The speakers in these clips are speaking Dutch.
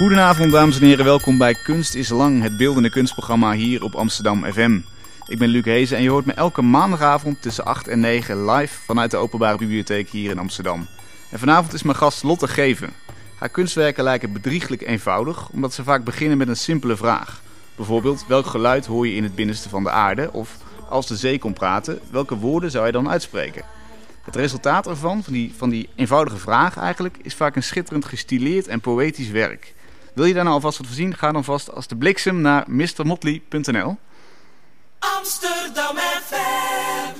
Goedenavond dames en heren, welkom bij Kunst is Lang, het beeldende kunstprogramma hier op Amsterdam FM. Ik ben Luc Hezen en je hoort me elke maandagavond tussen 8 en 9 live vanuit de Openbare Bibliotheek hier in Amsterdam. En vanavond is mijn gast Lotte Geven. Haar kunstwerken lijken bedrieglijk eenvoudig, omdat ze vaak beginnen met een simpele vraag. Bijvoorbeeld, welk geluid hoor je in het binnenste van de aarde? Of, als de zee kon praten, welke woorden zou je dan uitspreken? Het resultaat ervan, van die, van die eenvoudige vraag eigenlijk, is vaak een schitterend gestileerd en poëtisch werk. Wil je daar nou alvast wat voor zien? Ga dan vast als de bliksem naar mrmotley.nl. Amsterdam FM.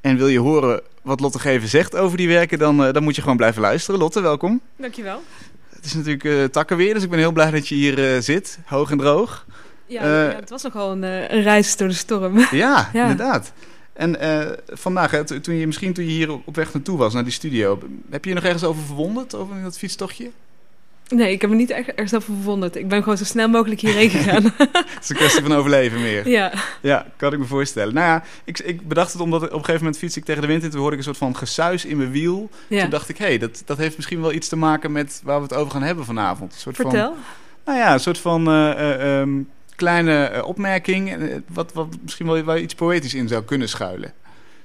En wil je horen wat Lotte Geven zegt over die werken, dan, uh, dan moet je gewoon blijven luisteren. Lotte, welkom. Dankjewel. Het is natuurlijk uh, takkenweer, dus ik ben heel blij dat je hier uh, zit, hoog en droog. Ja, ja, het was nogal een, een reis door de storm. Ja, ja. inderdaad. En vandaag, hè, toen je, misschien toen je hier op weg naartoe was, naar die studio, heb je je nog ergens over verwonderd, over dat fietstochtje? Nee, ik heb me niet echt ergens over verwonderd. Ik ben gewoon zo snel mogelijk hierheen gegaan. het is een kwestie van overleven meer. Ja. Ja, kan ik me voorstellen. Nou ja, ik, ik bedacht het omdat op een gegeven moment fiets ik tegen de wind in. Toen hoorde ik een soort van gesuis in mijn wiel. Ja. Toen dacht ik, hé, hey, dat, dat heeft misschien wel iets te maken met waar we het over gaan hebben vanavond. Een soort Vertel. Van, nou ja, een soort van uh, uh, um, kleine uh, opmerking. Wat, wat misschien wel iets poëtisch in zou kunnen schuilen.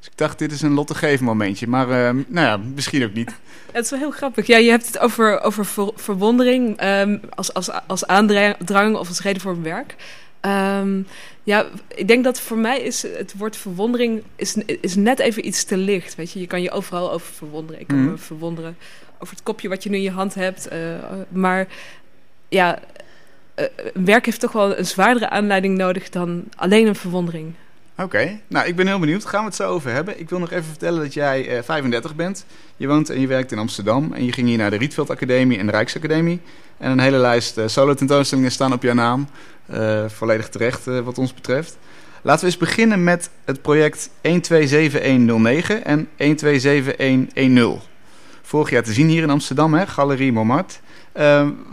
Dus ik dacht, dit is een Lotte Geven momentje. Maar nou ja, misschien ook niet. Het is wel heel grappig. Ja, je hebt het over, over ver, verwondering um, als, als, als aandrang of als reden voor een werk. Um, ja, ik denk dat voor mij is het woord verwondering is, is net even iets te licht. Weet je, je kan je overal over verwonderen. Ik kan Mhm. me verwonderen over het kopje wat je nu in je hand hebt. Uh, maar ja, uh, een werk heeft toch wel een zwaardere aanleiding nodig dan alleen een verwondering. Oké, nou ik ben heel benieuwd. Gaan we het zo over hebben. Ik wil nog even vertellen dat jij uh, 35 bent. Je woont en je werkt in Amsterdam. En je ging hier naar de Rietveld Academie en de Rijksacademie. En een hele lijst uh, solo tentoonstellingen staan op jouw naam. Uh, volledig terecht wat ons betreft. Laten we eens beginnen met het project 127109 en 127110. Vorig jaar te zien hier in Amsterdam, hè? Galerie Montmartre.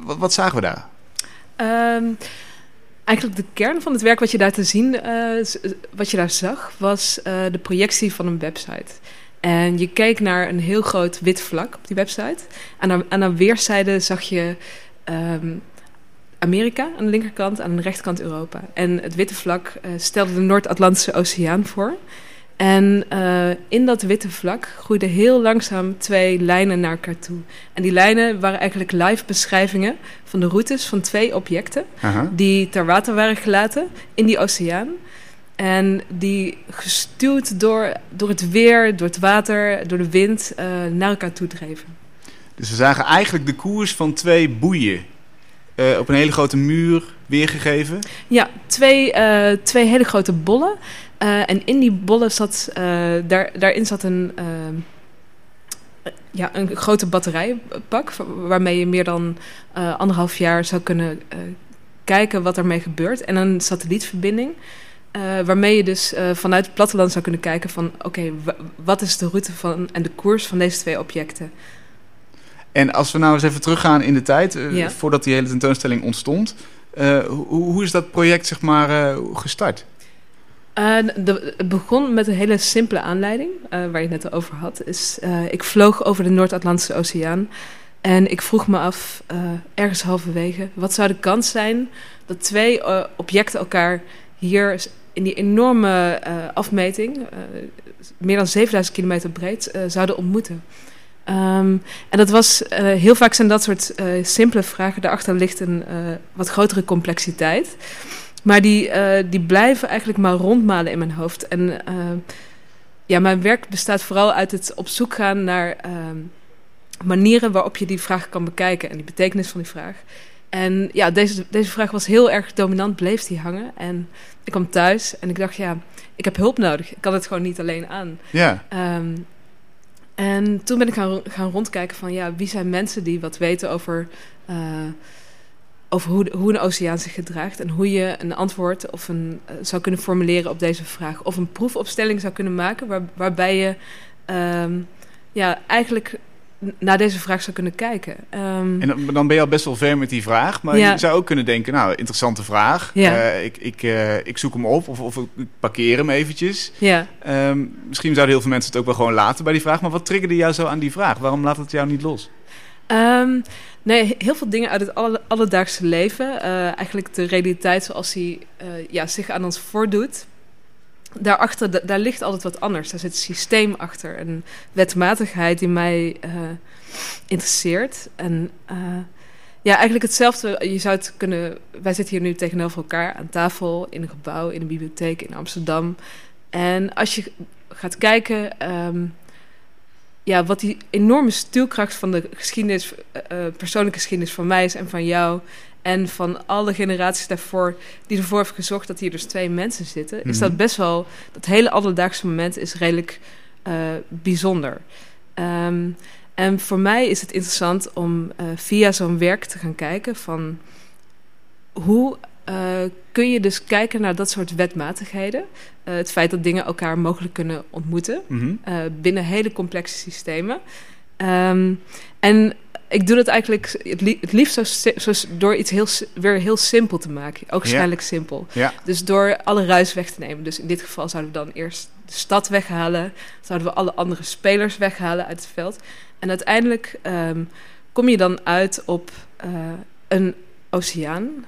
wat, wat zagen we daar? Um, Eigenlijk de kern van het werk wat je daar te zien, uh, wat je daar zag, was uh, de projectie van een website. En je keek naar een heel groot wit vlak op die website. En aan, aan de weerszijde zag je um, Amerika aan de linkerkant, aan de rechterkant Europa. En het witte vlak uh, stelde de Noord-Atlantische Oceaan voor. En uh, in dat witte vlak groeiden heel langzaam twee lijnen naar elkaar toe. En die lijnen waren eigenlijk live beschrijvingen van de routes van twee objecten... Aha. die ter water waren gelaten in die oceaan. En die gestuurd door, door het weer, door het water, door de wind uh, naar elkaar toe dreven. Dus we zagen eigenlijk de koers van twee boeien uh, op een hele grote muur weergegeven. Ja, twee, uh, twee hele grote bollen. Uh, en in die bollen zat, uh, daar, daarin zat een, uh, ja, een grote batterijpak... waarmee je meer dan uh, anderhalf jaar zou kunnen kijken wat ermee gebeurt. En een satellietverbinding... waarmee je dus vanuit het platteland zou kunnen kijken van... oké, wat is de route van, en de koers van deze twee objecten? En als we nou eens even teruggaan in de tijd... Ja. voordat die hele tentoonstelling ontstond... hoe, hoe is dat project zeg maar gestart? Uh, de, het begon met een hele simpele aanleiding, waar je het net over had. Is, ik vloog over de Noord-Atlantische Oceaan en ik vroeg me af, ergens halverwege, wat zou de kans zijn dat twee objecten elkaar hier in die enorme afmeting, meer dan 7000 kilometer breed, zouden ontmoeten? Um, en dat was, heel vaak zijn dat soort simpele vragen, daarachter ligt een wat grotere complexiteit. Maar die, die blijven eigenlijk maar rondmalen in mijn hoofd. En uh, ja, mijn werk bestaat vooral uit het op zoek gaan naar uh, manieren waarop je die vraag kan bekijken en die betekenis van die vraag. En ja, deze, deze vraag was heel erg dominant, bleef die hangen. En ik kwam thuis en ik dacht, ja, ik heb hulp nodig. Ik kan het gewoon niet alleen aan. Ja. Um, en toen ben ik gaan, gaan rondkijken van, ja, wie zijn mensen die wat weten over uh, over hoe, hoe een oceaan zich gedraagt en hoe je een antwoord of een, uh, zou kunnen formuleren op deze vraag. Of een proefopstelling zou kunnen maken waar, waarbij je um, ja, eigenlijk naar deze vraag zou kunnen kijken. Um, en dan, dan ben je al best wel ver met die vraag, maar Ja. je zou ook kunnen denken, nou, interessante vraag. Ja. Eh, ik, ik, eh, ik zoek hem op of, of ik parkeer hem eventjes. ja. Ehm, misschien zouden heel veel mensen het ook wel gewoon laten bij die vraag, maar wat triggerde jou zo aan die vraag? Waarom laat het jou niet los? Ehm, nee, heel veel dingen uit het alle, alledaagse leven. Eh, eigenlijk de realiteit zoals die ja, zich aan ons voordoet. Daarachter, da- daar ligt altijd wat anders. Daar zit een systeem achter. Een wetmatigheid die mij eh, interesseert. En eh, ja, eigenlijk hetzelfde. Je zou het kunnen... Wij zitten hier nu tegenover elkaar aan tafel... in een gebouw, in een bibliotheek in Amsterdam. En als je gaat kijken... ehm, ja, wat die enorme stuwkracht van de geschiedenis, eh, persoonlijke geschiedenis van mij is en van jou. En van alle generaties daarvoor, die ervoor hebben gezorgd dat hier dus twee mensen zitten. Is Mhm. dat best wel, dat hele alledaagse moment is redelijk eh, bijzonder. Ehm, en voor mij is het interessant om eh, via zo'n werk te gaan kijken van hoe eh, kun je dus kijken naar dat soort wetmatigheden. Het feit dat dingen elkaar mogelijk kunnen ontmoeten Mhm. binnen hele complexe systemen. Ehm, en ik doe dat eigenlijk het, lie- het liefst zo, zo door iets heel, weer heel simpel te maken. Ook waarschijnlijk simpel. Dus door alle ruis weg te nemen. Dus in dit geval zouden we dan eerst de stad weghalen. Zouden we alle andere spelers weghalen uit het veld. En uiteindelijk ehm, kom je dan uit op eh, een oceaan.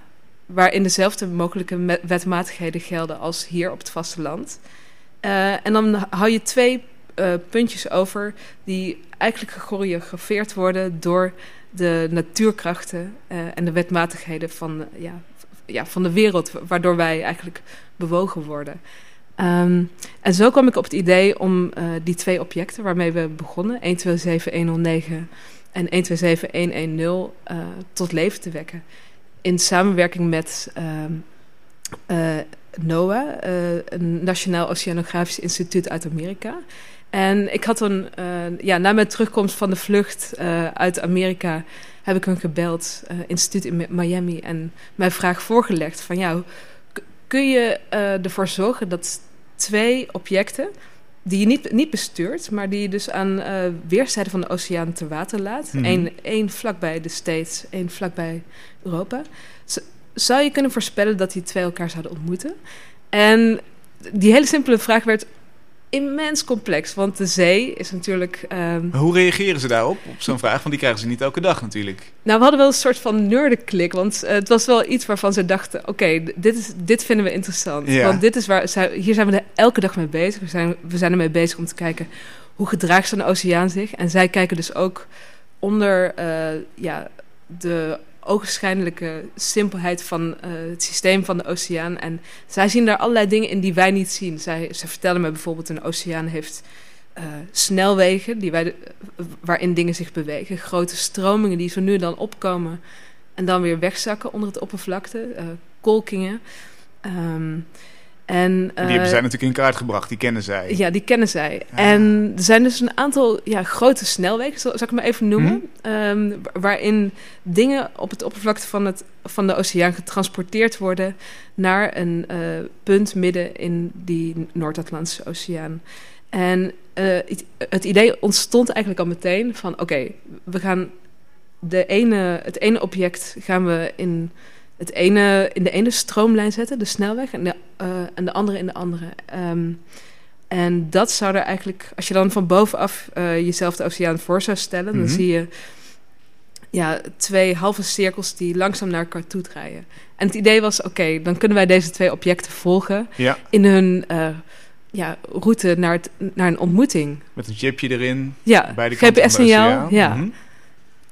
Waarin dezelfde mogelijke wetmatigheden gelden als hier op het vasteland. Eh, en dan hou je twee eh, puntjes over die eigenlijk gechoreografeerd worden door de natuurkrachten eh, en de wetmatigheden van, eh, ja, ja, van de wereld, wa- waardoor wij eigenlijk bewogen worden. Ehm, en zo kwam ik op het idee om die twee objecten waarmee we begonnen, 127109 en 127110, eh tot leven te wekken. In samenwerking met ehm, eh, NOAA, een Nationaal Oceanografisch Instituut uit Amerika. En ik had toen, eh, ja, na mijn terugkomst van de vlucht eh, uit Amerika, heb ik hun gebeld, eh, instituut in Mi- Miami, en mijn vraag voorgelegd van, k- kun je ervoor zorgen dat twee objecten, die je niet, niet bestuurt, maar die je dus aan weerszijden van de oceaan te water laat, Mhm. één, één vlakbij de States, één vlakbij Europa, zou je kunnen voorspellen dat die twee elkaar zouden ontmoeten? En die hele simpele vraag werd immens complex. Want de zee is natuurlijk. ehm, Hoe reageren ze daarop, op zo'n vraag? Want die krijgen ze niet elke dag natuurlijk. nou, we hadden wel een soort van nerdenklik. Want eh, het was wel iets waarvan ze dachten: oké, dit, is- dit vinden we interessant. Ja. Want dit is waar, hier zijn we er elke dag mee bezig. We zijn, we zijn ermee bezig om te kijken hoe gedraagt zo'n oceaan zich. En zij kijken dus ook onder eh, ja, de ogenschijnlijke simpelheid van eh, het systeem van de oceaan. En zij zien daar allerlei dingen in die wij niet zien. Zij, ze vertellen me bijvoorbeeld: een oceaan heeft eh, snelwegen die wij waarin dingen zich bewegen. Grote stromingen die zo nu en dan opkomen en dan weer wegzakken onder het oppervlakte. eh, kolkingen. Ehm, en, die hebben eh, zij natuurlijk in kaart gebracht, die kennen zij. ja, die kennen zij. Ah. En er zijn dus een aantal ja, grote snelwegen, zal, zal ik maar even noemen. ehm, wa- waarin dingen op het oppervlakte van, het, van de oceaan getransporteerd worden naar een eh, punt midden in die Noord-Atlantische Oceaan. En eh, het, het idee ontstond eigenlijk al meteen van oké, we gaan de ene, het ene object gaan we in, het ene, in de ene stroomlijn zetten, de snelweg, en de, eh, en de andere in de andere. Ehm, en dat zou er eigenlijk, als je dan van bovenaf eh, jezelf de oceaan voor zou stellen, Mhm. dan zie je ja, twee halve cirkels die langzaam naar elkaar toe draaien. En het idee was, oké, dan kunnen wij deze twee objecten volgen Ja, in hun eh, ja, route naar, het, naar een ontmoeting. met een chipje erin. Ja, GPS-signaal. Ja. Mhm.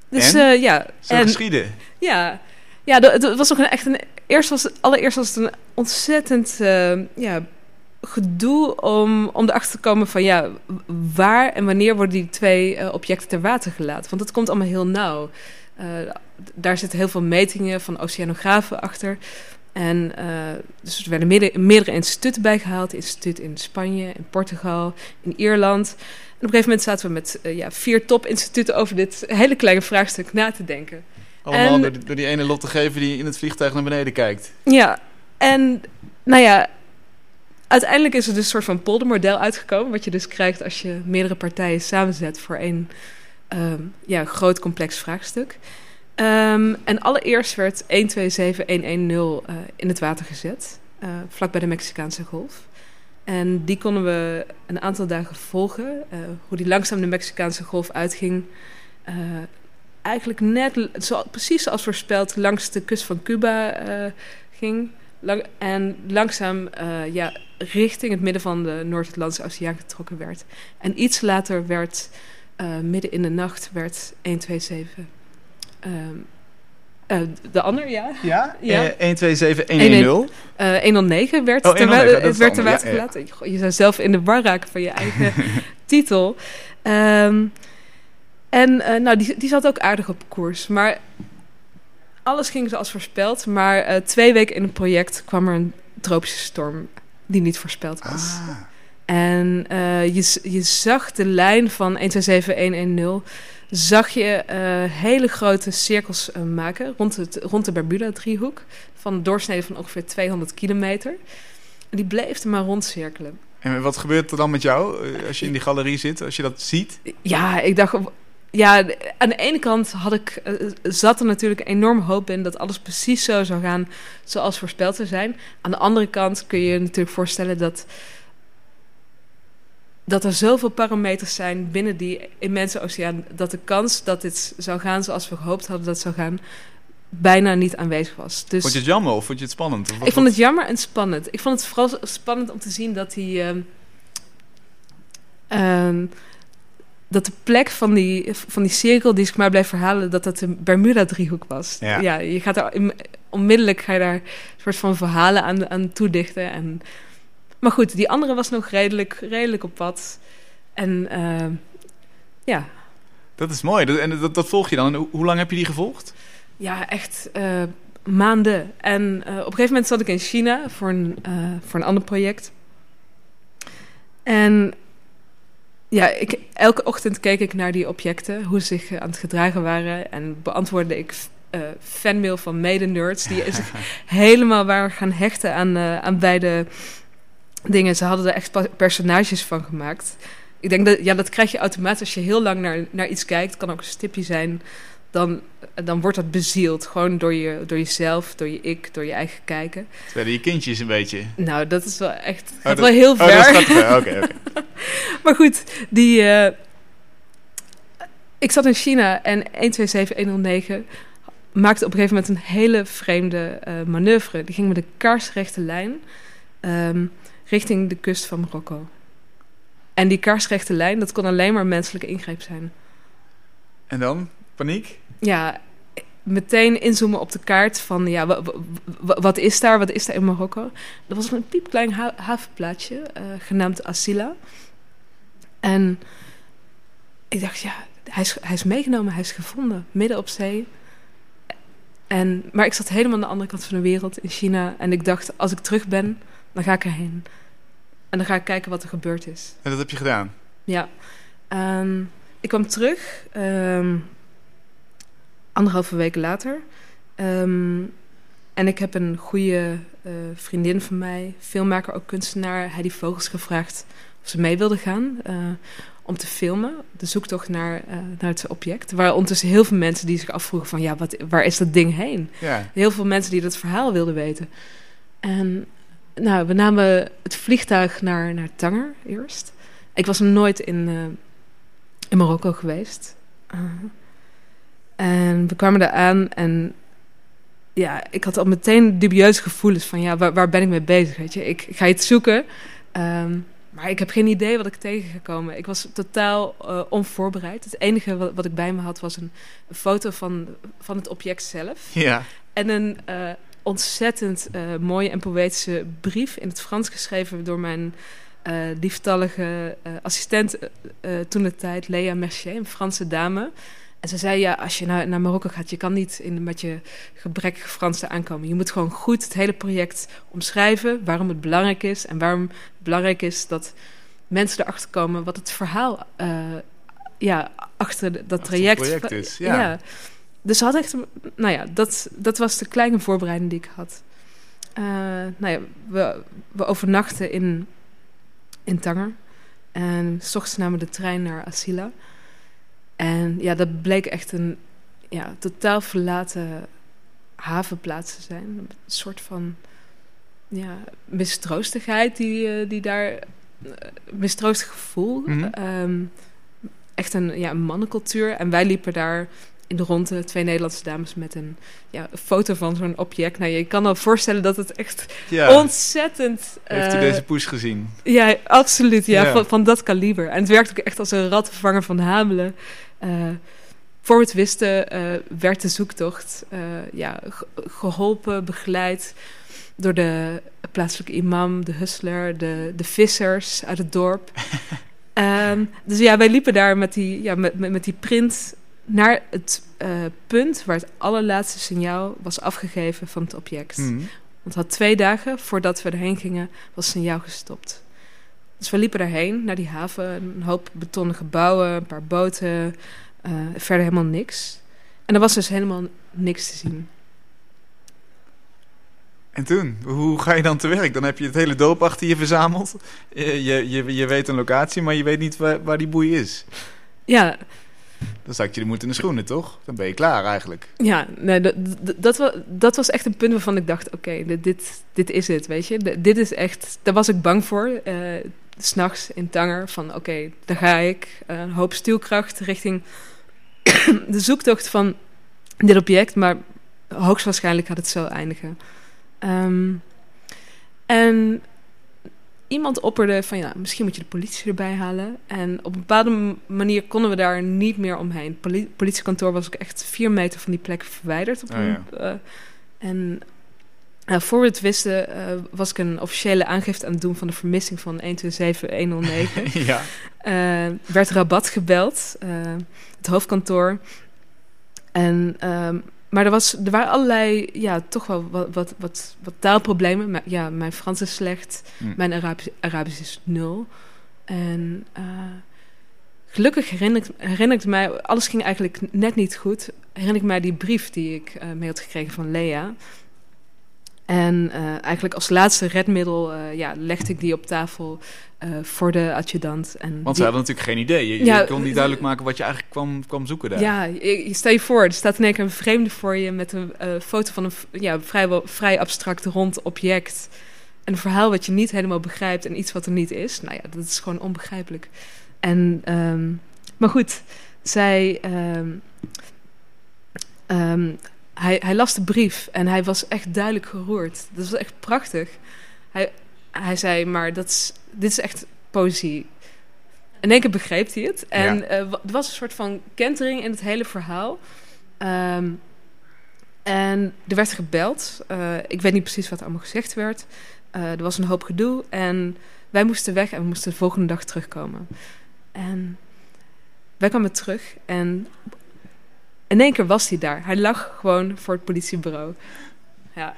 Dus En? ja. Zo en, geschieden. ja, ja, het was nog een, echt een. Eerst was allereerst was het een ontzettend eh, ja, gedoe om, om erachter te komen van ja, waar en wanneer worden die twee eh, objecten ter water gelaten? Want dat komt allemaal heel nauw. Eh, daar zitten heel veel metingen van oceanografen achter. En eh, dus er werden meerdere, instituten bijgehaald. Instituut in Spanje, in Portugal, in Ierland. En op een gegeven moment zaten we met ja, vier topinstituten over dit hele kleine vraagstuk na te denken. Allemaal En- door, die- door die ene lottegever die in het vliegtuig naar beneden kijkt. Ja, en nou ja, uiteindelijk is er dus een soort van poldermodel uitgekomen. Wat je dus krijgt als je meerdere partijen samenzet voor één ehm, ja, groot complex vraagstuk. Ehm, en allereerst werd 127110 eh in het water gezet, eh vlak bij de Mexicaanse golf. En die konden we een aantal dagen volgen, eh, hoe die langzaam de Mexicaanse golf uitging. Eigenlijk net, zo, precies zoals voorspeld, langs de kust van Cuba eh, ging. Lang, en langzaam eh, ja, richting het midden van de Noord-Atlantische Oceaan getrokken werd. En iets later werd, eh, midden in de nacht, werd 127. ehm eh, de ander, ja. Ja? Ja. Eh, 1, 2, 7, 1, 1, 0. Eh 109 werd, Oh, ter 109, dat is het werd ter water ja, gelaten. Je zou zelf in de war raken van je eigen titel. Ehm, en eh, nou, die, die zat ook aardig op koers. Maar alles ging zoals voorspeld. Maar eh, twee weken in het project kwam er een tropische storm die niet voorspeld was. Ah. En eh, je, je zag de lijn van 127110, zag je hele grote cirkels maken rond, het, rond de Bermuda-driehoek. Van een doorsnede van ongeveer 200 kilometer. En die bleef er maar rondcirkelen. En wat gebeurt er dan met jou als je in die galerie zit, als je dat ziet? Ja, ik dacht... Ja, aan de ene kant had ik, eh, zat er natuurlijk enorm hoop in dat alles precies zo zou gaan zoals voorspeld zou zijn. Aan de andere kant kun je je natuurlijk voorstellen dat, dat er zoveel parameters zijn binnen die immense oceaan, dat de kans dat dit zou gaan zoals we gehoopt hadden dat het zou gaan, bijna niet aanwezig was. Dus Vond je het jammer of vond je het spannend? Of ik vond het jammer en spannend. Ik vond het vooral spannend om te zien dat die. ehm, ehm, dat de plek van die, van die cirkel die zich maar bleef verhalen, dat dat de Bermuda-driehoek was. Ja. je gaat daar onmiddellijk ga je daar een soort van verhalen aan, aan toedichten. En, maar goed, die andere was nog redelijk, redelijk op pad. En ehm, ja, Dat is mooi. Dat, en dat, dat volg je dan. En hoe, lang heb je die gevolgd? Ja, echt eh, maanden. En eh, op een gegeven moment zat ik in China voor een, eh, voor een ander project. En ja, ik, elke ochtend keek ik naar die objecten, hoe ze zich eh, aan het gedragen waren. En beantwoordde ik eh, fanmail van mede-nerds, die zich helemaal waren gaan hechten aan, eh, aan beide dingen. Ze hadden er echt personages van gemaakt. Ik denk dat, ja, dat krijg je automatisch als je heel lang naar, naar iets kijkt. kan ook een stipje zijn. Dan, dan wordt dat bezield. Gewoon door, je, door jezelf, door je ik, door je eigen kijken. Het werden je kindjes een beetje. Nou, dat is wel echt... Oh, Gaat dat- wel heel Oh, ver. dat gaat ver. Oké, oké. Maar goed, die... eh, ik zat in China en 127109 maakte op een gegeven moment een hele vreemde eh, manoeuvre. Die ging met een kaarsrechte lijn ehm, richting de kust van Marokko. En die kaarsrechte lijn, dat kon alleen maar menselijke ingreep zijn. En dan? Paniek? Ja, meteen inzoomen op de kaart van... Ja, wa- wa- wa- wat is daar? Wat is daar in Marokko? Er was een piepklein ha- havenplaatsje eh, genaamd Asila. En ik dacht, ja, hij is, hij is meegenomen, hij is gevonden, midden op zee. En, maar ik zat helemaal aan de andere kant van de wereld, in China. En ik dacht, als ik terug ben, dan ga ik erheen. En dan ga ik kijken wat er gebeurd is. En dat heb je gedaan. Ja. Ehm, ik kwam terug, ehm, anderhalve week later. Ehm, en ik heb een goede eh, vriendin van mij, filmmaker, ook kunstenaar, Heidi Vogels, gevraagd of ze mee wilde gaan. eh, om te filmen, de zoektocht naar, eh, naar het object. Er waren ondertussen heel veel mensen die zich afvroegen van... ja, wat, waar is dat ding heen? Ja. Heel veel mensen die dat verhaal wilden weten. En nou, we namen het vliegtuig naar, naar Tanger eerst. Ik was nog nooit in, in Marokko geweest. En we kwamen daar aan en ja, ik had al meteen dubieuze gevoelens van ja, waar, waar ben ik mee bezig? Weet je? Ik, ik ga iets zoeken, ehm, maar ik heb geen idee wat ik tegen ga komen. Ik was totaal eh, onvoorbereid. Het enige wat, wat ik bij me had was een, een foto van, van het object zelf. Ja. En een eh, ontzettend eh, mooie en poëtische brief in het Frans geschreven door mijn lieftallige assistent toen de tijd, Lea Mercier, een Franse dame. En ze zei, ja, als je naar, naar Marokko gaat, je kan niet in, met je gebrekkige Frans aankomen. Je moet gewoon goed het hele project omschrijven, waarom het belangrijk is en waarom het belangrijk is dat mensen erachter komen wat het verhaal uh, ja, achter dat Achter traject, het project is. Ja. ja. Dus ze had echt, nou ja, dat, dat was de kleine voorbereiding die ik had. Uh, nou ja, we, we overnachten in, in Tanger. En s ochtends namen we de trein naar Asila. En ja, dat bleek echt een ja, totaal verlaten havenplaats te zijn. Een soort van ja, mistroostigheid die, uh, die daar... Uh, mistroostig gevoel. Mhm. Um, echt een, ja, een mannencultuur. En wij liepen daar in de ronde twee Nederlandse dames met een, ja, foto van zo'n object. Nou, je kan al voorstellen dat het echt Ja. ontzettend... Heeft u eh, deze push gezien? Ja, absoluut. Ja, Ja. Van, van dat kaliber. En het werkt ook echt als een ratvervanger van Hamelen. Eh, voor we het wisten eh, werd de zoektocht eh, ja, ge- geholpen, begeleid door de plaatselijke imam, de hustler, de, de vissers uit het dorp. Ehm, dus ja, wij liepen daar met die, ja, met, met, met die print naar het punt waar het allerlaatste signaal was afgegeven van het object. Mhm. Want het had twee dagen voordat we erheen gingen, was het signaal gestopt. Dus we liepen daarheen, naar die haven. Een hoop betonnen gebouwen, een paar boten. eh, verder helemaal niks. En er was dus helemaal niks te zien. En toen? Hoe ga je dan te werk? Dan heb je het hele dorp achter je verzameld. Je, je, je, weet een locatie, maar je weet niet waar, waar die boei is. Ja, Dan zak je de moed in de schoenen, toch? Dan ben je klaar eigenlijk. ja nee, dat, dat, dat, was, echt een punt waarvan ik dacht... oké, dit, dit, dit is het, weet je. Dit is echt... Daar was ik bang voor. eh, S'nachts in Tanger. Van oké, daar ga ik. Eh, een hoop stuwkracht richting de zoektocht van dit object. Maar hoogstwaarschijnlijk gaat het zo eindigen. Ehm, en iemand opperde van ja, misschien moet je de politie erbij halen. En op een bepaalde manier konden we daar niet meer omheen. Poli- politiekantoor was ook echt vier meter van die plek verwijderd. Op Oh, een, eh, en eh, voor we het wisten eh, was ik een officiële aangifte aan het doen van de vermissing van 127109. ja. Eh, werd Rabat gebeld, het hoofdkantoor. En, ehm, maar er, was, er waren allerlei, ja, toch wel wat, wat, wat, wat taalproblemen. Maar, ja, mijn Frans is slecht, Hm. mijn Arabisch, Arabisch is nul. En gelukkig herinner, ik- herinner ik mij, alles ging eigenlijk net niet goed. Herinner ik mij die brief die ik mee had gekregen van Lea. En eh, eigenlijk als laatste redmiddel eh, ja, legde ik die op tafel eh, voor de adjudant. En Want die- ze hadden natuurlijk geen idee. Je, kon niet duidelijk maken wat je eigenlijk kwam, kwam zoeken daar. Ja, stel je voor, er staat in één keer een vreemde voor je met een foto van een ja, vrijwel vrij abstract rond object. Een verhaal wat je niet helemaal begrijpt en iets wat er niet is. Nou ja, dat is gewoon onbegrijpelijk. En, ehm, maar goed, zij. ehm, ehm, hij, hij las de brief en hij was echt duidelijk geroerd. Dat was echt prachtig. Hij, hij zei, maar dat is, dit is echt poëzie. In één keer begreep hij het. En Ja. eh, er was een soort van kentering in het hele verhaal. Ehm, en er werd gebeld. Eh, ik weet niet precies wat er allemaal gezegd werd. Eh, er was een hoop gedoe. En wij moesten weg en we moesten de volgende dag terugkomen. En wij kwamen terug. En in één keer was hij daar. Hij lag gewoon voor het politiebureau. Ja,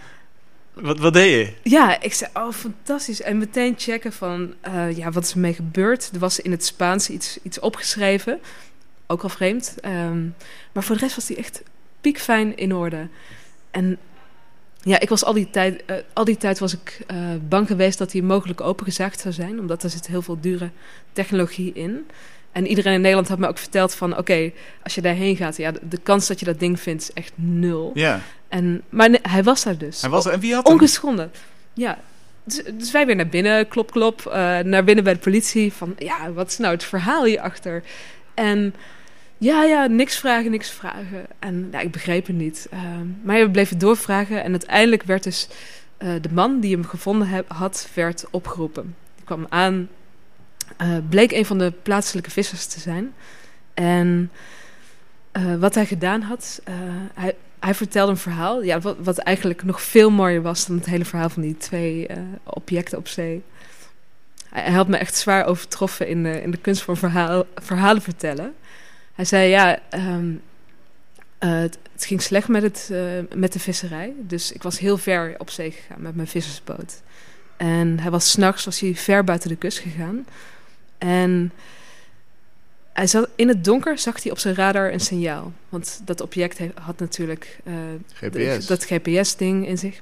Wat, wat deed je? ja, ik zei, oh, fantastisch. En meteen checken van, eh, ja, wat is ermee gebeurd? Er was in het Spaans iets, iets opgeschreven. Ook al vreemd. Ehm, maar voor de rest was hij echt piekfijn in orde. En ja, ik was al die tijd, eh, al die tijd was ik eh, bang geweest dat hij mogelijk opengezaagd zou zijn. Omdat er zit heel veel dure technologie in. En iedereen in Nederland had me ook verteld van, oké, als je daarheen gaat, ja, de, de kans dat je dat ding vindt is echt nul. Ja, En, maar nee, hij was daar dus. hij was er. En wie had hem? Ongeschonden. Ja. Dus, dus wij weer naar binnen, klop, klop. eh, naar binnen bij de politie. Van, ja, wat is nou het verhaal hierachter? En ja, ja, niks vragen, niks vragen. En ja, ik begreep het niet. Ehm, maar we bleven doorvragen. En uiteindelijk werd dus eh, de man die hem gevonden had, werd opgeroepen. Die kwam aan. Eh, bleek een van de plaatselijke vissers te zijn. En eh, wat hij gedaan had... eh, hij, hij vertelde een verhaal, ja, wat, wat eigenlijk nog veel mooier was dan het hele verhaal van die twee objecten op zee. Hij, had me echt zwaar overtroffen in de, in de kunst van verhaal, verhalen vertellen. Hij zei, ja, ehm, eh, het, het ging slecht met, het, met de visserij. Dus ik was heel ver op zee gegaan met mijn vissersboot. En hij was s'nachts was hij ver buiten de kust gegaan. En hij zat, in het donker zag hij op zijn radar een signaal. Want dat object he- had natuurlijk eh, GPS. de- dat GPS-ding in zich.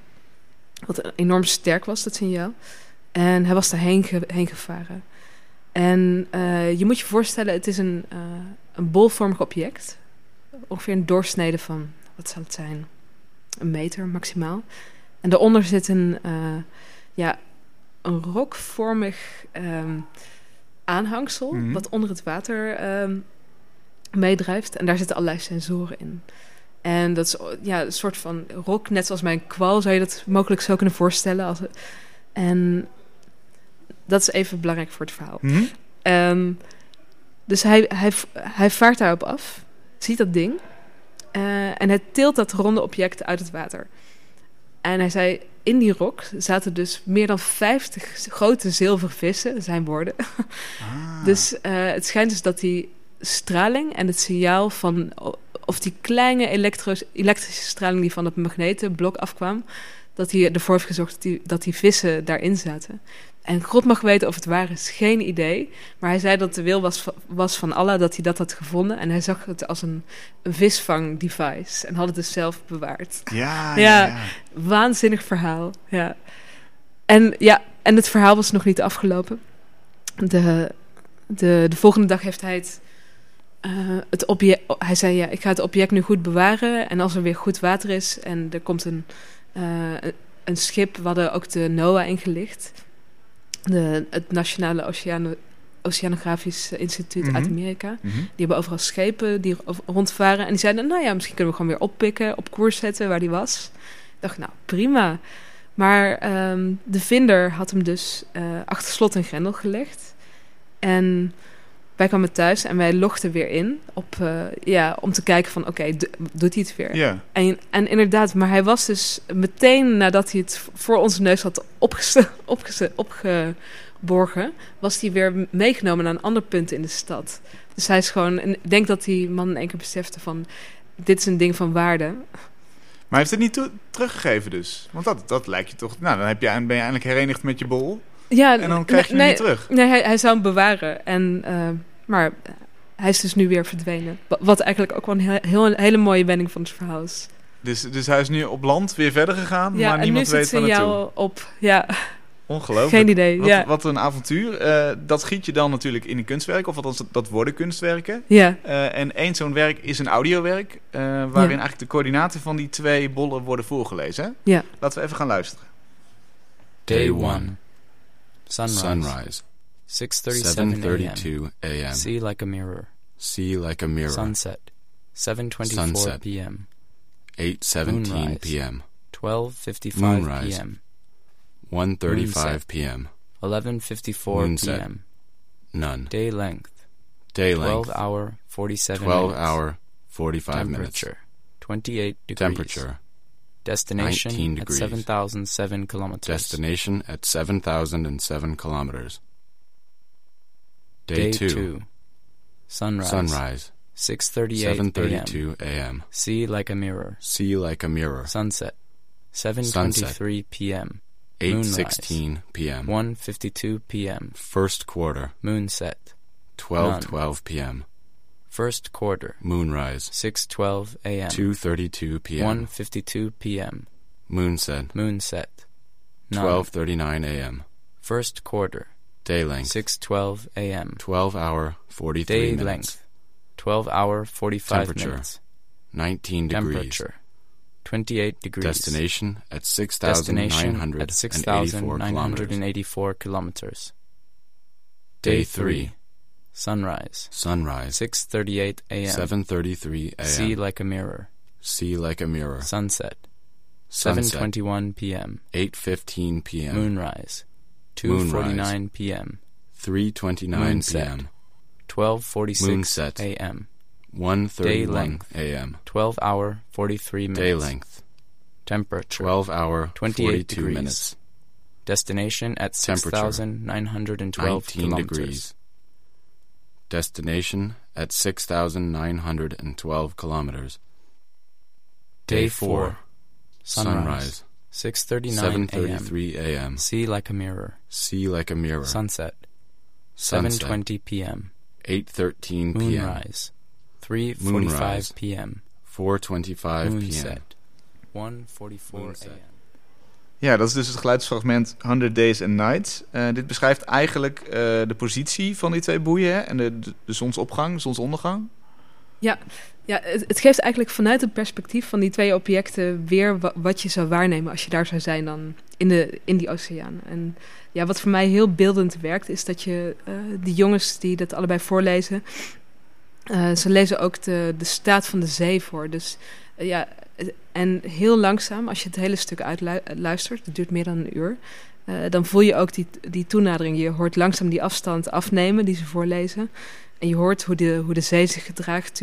Wat enorm sterk was, dat signaal. En hij was daarheen ge- heen gevaren. En eh, je moet je voorstellen, het is een, eh, een bolvormig object. Ongeveer een doorsnede van, wat zal het zijn? Een meter maximaal. En daaronder zit een, ja, een rokvormig ehm, aanhangsel... Mhm. wat onder het water ehm, meedrijft. En daar zitten allerlei sensoren in. En dat is ja, een soort van rock, net zoals mijn kwal, zou je dat mogelijk zo kunnen voorstellen. Als, en dat is even belangrijk voor het verhaal. Mhm. Ehm, dus hij, hij, hij vaart daarop af, ziet dat ding. eh, en hij tilt dat ronde object uit het water. En hij zei, in die rok zaten dus meer dan 50 grote zilvervissen, zijn woorden. Ah. Dus eh, het schijnt dus dat die straling en het signaal van... of die kleine elektrische straling die van het magnetenblok afkwam... dat hij ervoor heeft gezorgd dat die, dat die vissen daarin zaten. En God mag weten of het waar is, geen idee. Maar hij zei dat de wil was, was van Allah dat hij dat had gevonden. En hij zag het als een, een visvang-device. En had het dus zelf bewaard. Ja, Ja. ja, ja. Waanzinnig verhaal, ja. En, ja, en het verhaal was nog niet afgelopen. De, de, de volgende dag heeft hij het, eh, het object... Hij zei, ja, ik ga het object nu goed bewaren. En als er weer goed water is en er komt een, eh, een, een schip... We hadden ook de NOAA ingelicht. De, het Nationale Oceano, Oceanografisch Instituut uit Mhm. Amerika. Mhm. Die hebben overal schepen die ro- rondvaren. En die zeiden, nou ja, misschien kunnen we gewoon weer oppikken, op koers zetten waar die was. Ik dacht, nou, prima. Maar ehm, de vinder had hem dus eh, achter slot en grendel gelegd. En wij kwamen thuis en wij logden weer in op, eh, ja, om te kijken van, oké, do- doet hij het weer? Ja. En, en inderdaad, maar hij was dus meteen nadat hij het voor onze neus had opgeste- opgeborgen, was hij weer meegenomen naar een ander punt in de stad. Dus hij is gewoon, en ik denk dat die man in één keer besefte van, dit is een ding van waarde. Maar hij heeft het niet teruggegeven dus? Want dat, dat lijkt je toch... Nou, dan heb je, ben je eindelijk herenigd met je bol. Ja, En dan krijg je hem nee, niet terug. Nee, hij, hij zou hem bewaren. En, eh, maar hij is dus nu weer verdwenen. Wa- Wat eigenlijk ook wel een heel, heel, een hele mooie wending van het verhaal is. Dus, dus hij is nu op land weer verder gegaan, Ja, maar en nu niemand weet waar naartoe. signaal op. Ja, Ongelooflijk. geen idee. Wat, ja. wat een avontuur. Eh, dat giet je dan natuurlijk in een kunstwerk, of althans, dat worden kunstwerken. ja. Eh, en één zo'n werk is een audiowerk, eh, waarin eigenlijk de coördinaten van die twee bollen worden voorgelezen. Hè? Ja. Laten we even gaan luisteren. Day Day 1. one. Sunrise. Sunrise. 6:37 a.m. 7:32 a.m. See like a mirror. See like a mirror. Sunset. 7:24 Sunset. p.m. 8:17 Moonrise. p.m. 12:55 Moonrise. p.m. 1:35 p.m. 11:54 Moonset. p.m. None. Day length. Day 12 length. hour 47 12 minutes. hour 45 minutes. Temperature. 28 degrees. Temperature. Destination 19 at degrees. 7,007 kilometers. Destination at 7,007 kilometers. Day, Day 2. 2. Sunrise. Sunrise. 6:38 a.m. 7:32 a.m. See like a mirror. See like a mirror. Sunset. 7:23 p.m. 8:16 p.m. 1:52 p.m. First quarter. Moonset. 12:12 p.m. First quarter. Moonrise. 6:12 a.m. 2:32 p.m. 1:52 p.m. Moonset. Moonset. None. 12:39 a.m. First quarter. Day length. 6:12 a.m. 12 hour 43 Day minutes. length. 12 hour 45 Temperature. minutes. 19 degrees. Temperature. 28 degrees. Destination at Destination at 6,984 kilometers. kilometers. Day 3. Sunrise. Sunrise. 6:38 a.m. 7:33 a.m. See like a mirror. See like a mirror. Sunset. Sunset. 7:21 p.m. 8:15 p.m. Moonrise. Moonrise. 2:49 p.m. 3:29 Moonset. p.m. 12:46 Moonset. a.m. 1:31 length. a.m. 12 hour 43 minutes. Day length. Temperature. 12 hour 28 42 degrees. minutes. Destination at Temperature. 6,912 kilometers. degrees. Destination at 6,912 kilometers. Day 4. Sunrise. 6:39 a.m. 7:33 a.m. See like a mirror. See like a mirror. Sunset. Sunset. 7:20 p.m. 8:13 p.m. Moonrise. 3:45 Moonrise. p.m. 4:25 p.m. Moonset. 1:44 Moonset. a.m. Ja, dat is dus het geluidsfragment 100 Days and Nights. Eh, dit beschrijft eigenlijk eh, de positie van die twee boeien hè, en de, de, de zonsopgang, zonsondergang. Ja, het, het geeft eigenlijk vanuit het perspectief van die twee objecten weer wa- wat je zou waarnemen als je daar zou zijn dan in, de, in die oceaan. En ja, wat voor mij heel beeldend werkt, is dat je eh, die jongens die dat allebei voorlezen, Eh, ze lezen ook de, de staat van de zee voor. Dus eh, ja, en heel langzaam, als je het hele stuk uitluistert, het duurt meer dan een uur, dan voel je ook die, die toenadering. Je hoort langzaam die afstand afnemen die ze voorlezen. En je hoort hoe de, hoe de zee zich gedraagt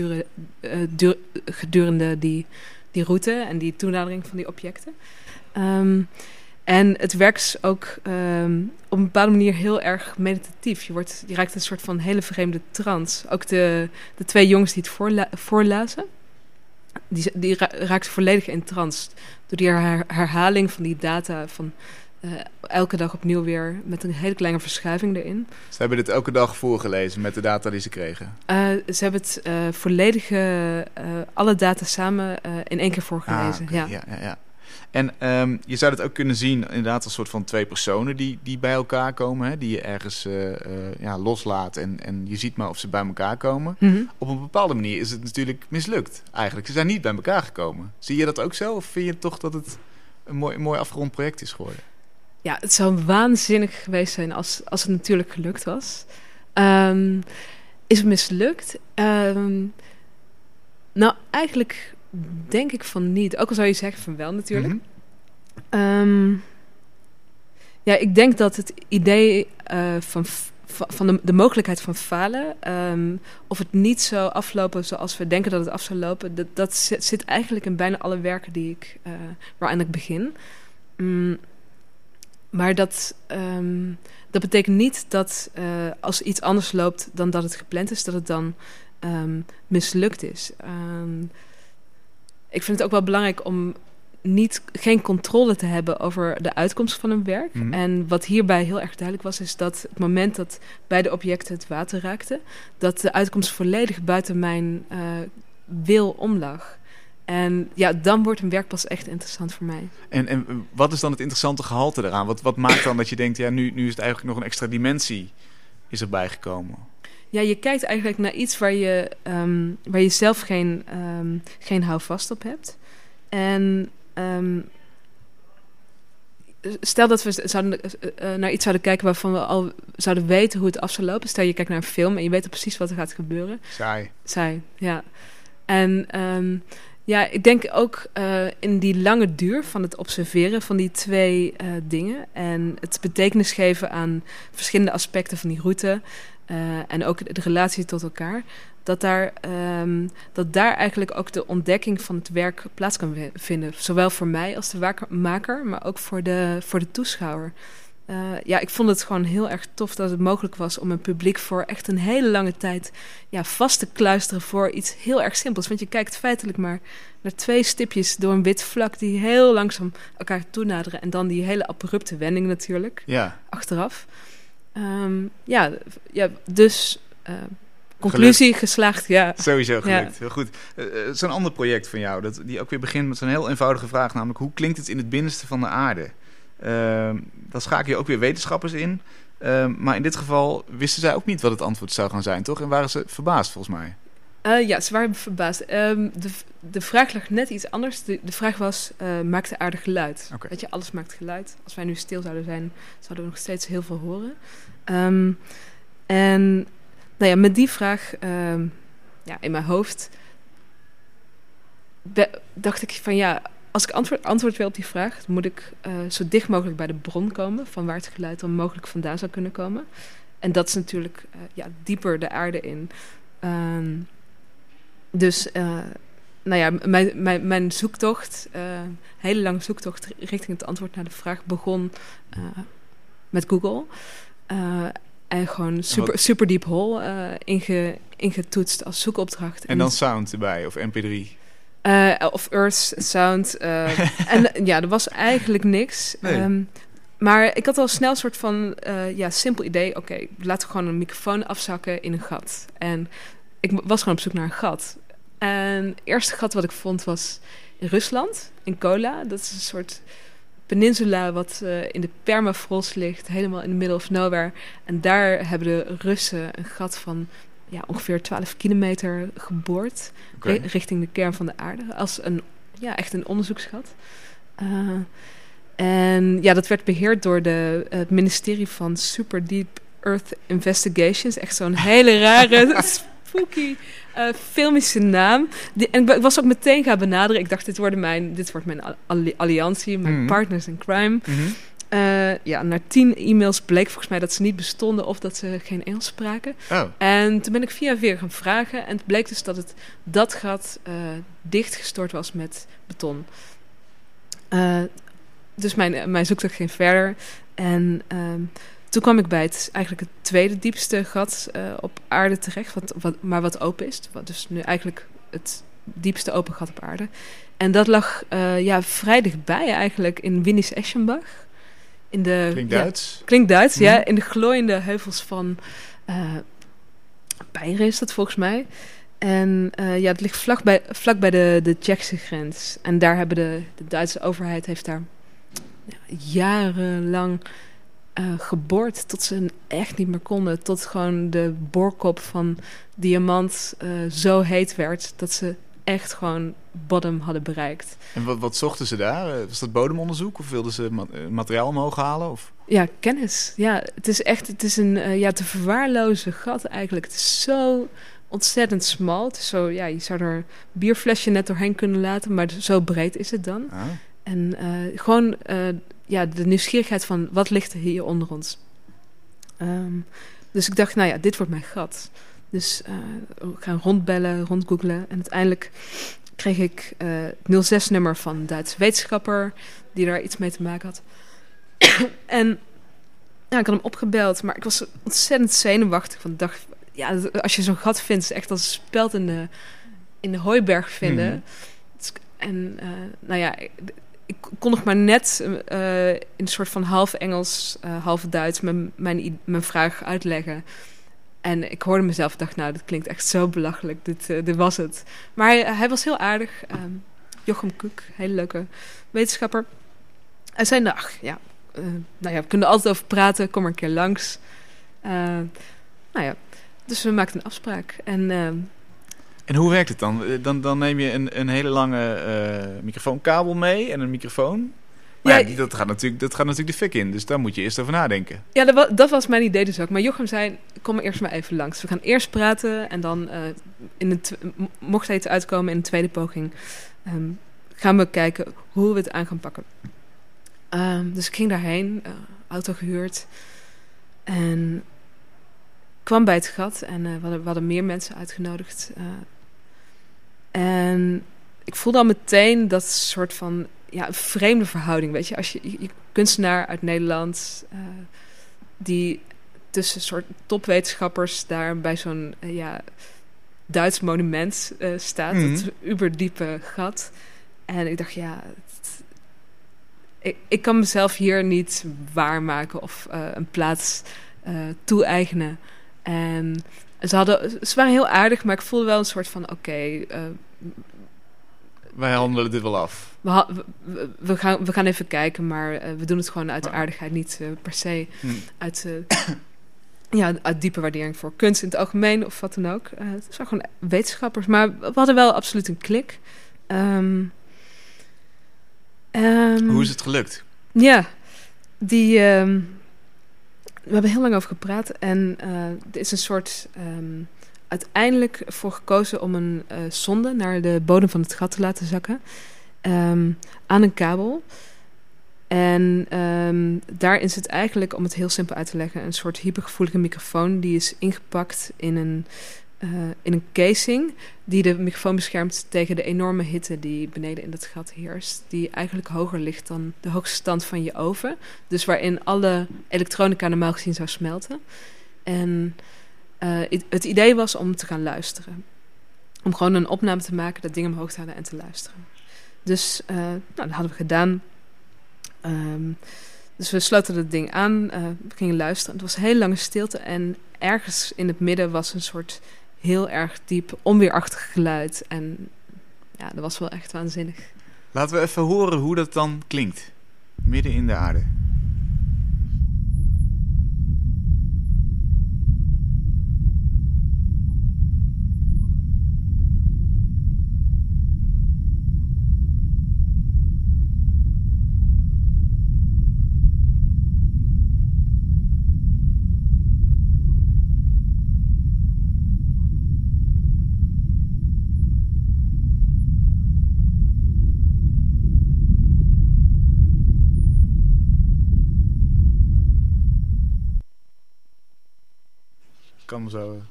eh, gedurende die, die route en die toenadering van die objecten. Ehm, en het werkt ook ehm, op een bepaalde manier heel erg meditatief. Je, wordt, je raakt een soort van hele vreemde trance. Ook de, de twee jongens die het voorla voorlazen, die, die ra raakten volledig in trance. Door die her- herhaling van die data van eh, elke dag opnieuw weer met een hele kleine verschuiving erin. Ze hebben dit elke dag voorgelezen met de data die ze kregen. Eh, ze hebben het eh, volledige, alle data samen in één keer voorgelezen. Ah, ja. ja, ja, ja. En ehm, je zou het ook kunnen zien, inderdaad, als soort van twee personen die, die bij elkaar komen, hè, die je ergens ja, loslaat en, en je ziet maar of ze bij elkaar komen. Mhm. Op een bepaalde manier is het natuurlijk mislukt, eigenlijk. Ze zijn niet bij elkaar gekomen. Zie je dat ook zo? Of vind je toch dat het een mooi, een mooi afgerond project is geworden? Ja, het zou waanzinnig geweest zijn als, als het natuurlijk gelukt was. Ehm, is het mislukt? Ehm, nou, eigenlijk denk ik van niet. Ook al zou je zeggen van wel natuurlijk. Mhm. Ehm, ja, ik denk dat het idee eh, van, van de, de mogelijkheid van falen, of het niet zou aflopen zoals we denken dat het af zou lopen, dat, dat zit, zit eigenlijk in bijna alle werken die ik, eh waaraan ik begin. Maar dat, ehm, dat betekent niet dat eh, als iets anders loopt dan dat het gepland is, dat het dan ehm, mislukt is. Ehm, ik vind het ook wel belangrijk om niet, geen controle te hebben over de uitkomst van een werk. Mhm. En wat hierbij heel erg duidelijk was, is dat het moment dat beide objecten het water raakten, dat de uitkomst volledig buiten mijn eh, wil omlag. En ja, dan wordt een werk pas echt interessant voor mij. En, en wat is dan het interessante gehalte eraan? Wat, wat maakt dan dat je denkt, ja, nu, nu is het eigenlijk nog een extra dimensie is erbij gekomen? Ja, je kijkt eigenlijk naar iets waar je, ehm, waar je zelf geen, ehm, geen houvast op hebt. En ehm, stel dat we zouden, eh, eh, naar iets zouden kijken waarvan we al zouden weten hoe het af zou lopen. Stel je kijkt naar een film en je weet al precies wat er gaat gebeuren. Saai. Zij, ja. En ja, ik denk ook eh, in die lange duur van het observeren van die twee eh, dingen en het betekenis geven aan verschillende aspecten van die route eh, en ook de relatie tot elkaar, dat daar, ehm, dat daar eigenlijk ook de ontdekking van het werk plaats kan vinden. Zowel voor mij als de maker, maar ook voor de, voor de toeschouwer. Eh, ja, ik vond het gewoon heel erg tof dat het mogelijk was om een publiek voor echt een hele lange tijd ja, vast te kluisteren voor iets heel erg simpels. Want je kijkt feitelijk maar naar twee stipjes door een wit vlak die heel langzaam elkaar toenaderen. En dan die hele abrupte wending natuurlijk, Ja, achteraf. Ehm, ja, ja, dus eh, conclusie geslaagd, ja. sowieso gelukt. Heel goed. Eh, Zo'n ander project van jou, dat, die ook weer begint met zo'n heel eenvoudige vraag, namelijk hoe klinkt het in het binnenste van de aarde? Ehm dan schakel je ook weer wetenschappers in. Ehm, maar in dit geval wisten zij ook niet wat het antwoord zou gaan zijn, toch? En waren ze verbaasd, volgens mij. Eh, ja, ze waren verbaasd. Ehm, de, de vraag lag net iets anders. De, de vraag was, eh, maakt de aarde geluid? Weet je, alles maakt geluid. Als wij nu stil zouden zijn, zouden we nog steeds heel veel horen. En nou ja, met die vraag ja, in mijn hoofd dacht ik van ja, als ik antwoord, antwoord wil op die vraag, moet ik eh, zo dicht mogelijk bij de bron komen van waar het geluid dan mogelijk vandaan zou kunnen komen. En dat is natuurlijk eh, ja, dieper de aarde in. Ehm, dus, eh, nou ja, mijn, mijn, mijn zoektocht, eh, hele lange zoektocht richting het antwoord naar de vraag begon met Google. En gewoon super, super deep hole eh, inge, ingetoetst als zoekopdracht. En dan sound erbij, of mp3. Eh, of Earth Sound. eh, en ja, er was eigenlijk niks. Nee. Ehm, maar ik had al snel een soort van eh, ja, simpel idee. Oké, laten we gewoon een microfoon afzakken in een gat. En ik was gewoon op zoek naar een gat. En het eerste gat wat ik vond was in Rusland, in Kola. Dat is een soort peninsula wat in de permafrost ligt, helemaal in the middle of nowhere. En daar hebben de Russen een gat van ja, ongeveer 12 kilometer geboord richting de kern van de aarde. Als een, ja, echt een onderzoeksgat. Eh, en ja, dat werd beheerd door de, het ministerie van Super Deep Earth Investigations. Echt zo'n hele rare spooky eh, filmische naam. Die, en ik was ook meteen gaan benaderen. Ik dacht, dit, worden mijn, dit wordt mijn alli- alliantie, mijn Mhm. partners in crime. Mhm. Eh, ja, na tien e-mails bleek volgens mij dat ze niet bestonden of dat ze geen Engels spraken. Oh, En toen ben ik via via gaan vragen. En het bleek dus dat het, dat gat eh, dichtgestort was met beton. Eh, dus mijn, mijn zoektocht ging verder. En ehm, toen kwam ik bij het, eigenlijk het tweede diepste gat op aarde terecht. Wat, wat, maar wat open is. Wat dus nu eigenlijk het diepste open gat op aarde. En dat lag ja, vrij dichtbij eigenlijk in Winnis Eschenbach. In de, klinkt ja, Duits. Klinkt Duits, ja. Mhm. In de glooiende heuvels van Beieren is dat volgens mij. En eh, ja, het ligt vlak bij, vlak bij de, de Tsjechische grens. En daar hebben de, de Duitse overheid heeft daar ja, jarenlang eh, geboord tot ze echt niet meer konden. Tot gewoon de boorkop van diamant zo heet werd dat ze echt gewoon bottom hadden bereikt. En wat, wat zochten ze daar? Was dat bodemonderzoek of wilden ze eh, materiaal omhoog halen? Of? Ja, kennis. Ja, het is echt, het is een eh, ja, te verwaarlozen gat eigenlijk. Het is zo ontzettend smal. Het is zo, ja, je zou er een bierflesje net doorheen kunnen laten, maar zo breed is het dan. Ah. En eh, gewoon ja, de nieuwsgierigheid van wat ligt er hier onder ons. Ehm, dus ik dacht, nou ja, dit wordt mijn gat. Dus we gaan rondbellen, rondgoogelen. En uiteindelijk kreeg ik eh, het 06-nummer van een Duitse wetenschapper die daar iets mee te maken had. en ja, ik had hem opgebeld, maar ik was ontzettend zenuwachtig. Ik dacht, ja, als je zo'n gat vindt, is het echt als een speld in de, in de hooiberg vinden. Mhm. Is- En eh, nou ja, ik, kon nog maar net eh, in een soort van half Engels, eh, half Duits mijn, mijn, mijn vraag uitleggen. En ik hoorde mezelf en dacht, nou, dit klinkt echt zo belachelijk. Dit, eh, dit was het. Maar hij, hij was heel aardig. ehm, Jochem Koek, hele leuke wetenschapper. Zei, nou, ach, ja, eh, nou ja, we kunnen er altijd over praten. Kom maar een keer langs. Eh, nou ja, dus we maakten een afspraak. En ehm, En hoe werkt het dan? Eh, Dan, dan neem je een, een hele lange eh, microfoonkabel mee en een microfoon. Maar ja, dat, gaat natuurlijk, dat gaat natuurlijk de fik in, dus daar moet je eerst over nadenken. Ja, dat was, dat was mijn idee dus ook. Maar Jochem zei, kom maar eerst maar even langs. We gaan eerst praten en dan, eh, in de m- mocht er iets uitkomen in een tweede poging, ehm, gaan we kijken hoe we het aan gaan pakken. Ehm, dus ik ging daarheen, eh, auto gehuurd en kwam bij het gat en eh, we, hadden, we hadden meer mensen uitgenodigd. en ik voelde al meteen dat soort van ja, een vreemde verhouding. Weet je, als je, je kunstenaar uit Nederland, eh, die tussen soort topwetenschappers daar bij zo'n eh, ja, Duits monument eh, staat, Mhm. dat uberdiepe gat. En ik dacht, ja, het- ik, ik kan mezelf hier niet waarmaken of een plaats toe-eigenen. En ze, hadden, ze waren heel aardig, maar ik voelde wel een soort van, oké, Wij handelen dit wel af. we, gaan, we gaan even kijken, maar eh, we doen het gewoon uit aardigheid, niet eh, per se Hm. uit, eh, ja, uit diepe waardering voor kunst in het algemeen of wat dan ook. Het zijn gewoon wetenschappers, maar we hadden wel absoluut een klik. Ehm, ehm, Hoe is het gelukt? Ja, die. ehm, we hebben heel lang over gepraat en er is een soort. Uiteindelijk voor gekozen om een eh, zonde naar de bodem van het gat te laten zakken. ehm, aan een kabel. En ehm, daarin zit eigenlijk, om het heel simpel uit te leggen, een soort hypergevoelige microfoon. Die is ingepakt in een, eh, in een casing. Die de microfoon beschermt tegen de enorme hitte die beneden in dat gat heerst. Die eigenlijk hoger ligt dan de hoogste stand van je oven. Dus waarin alle elektronica normaal gezien zou smelten. En eh, het- idee was om te gaan luisteren. Om gewoon een opname te maken, dat ding omhoog te halen en te luisteren. Dus eh, nou, dat hadden we gedaan. Ehm, dus we sloten het ding aan, eh, we gingen luisteren. Het was een hele lange stilte en ergens in het midden was een soort heel erg diep onweerachtig geluid. En ja, dat was wel echt waanzinnig. Laten we even horen hoe dat dan klinkt. Midden in de aarde. Zo...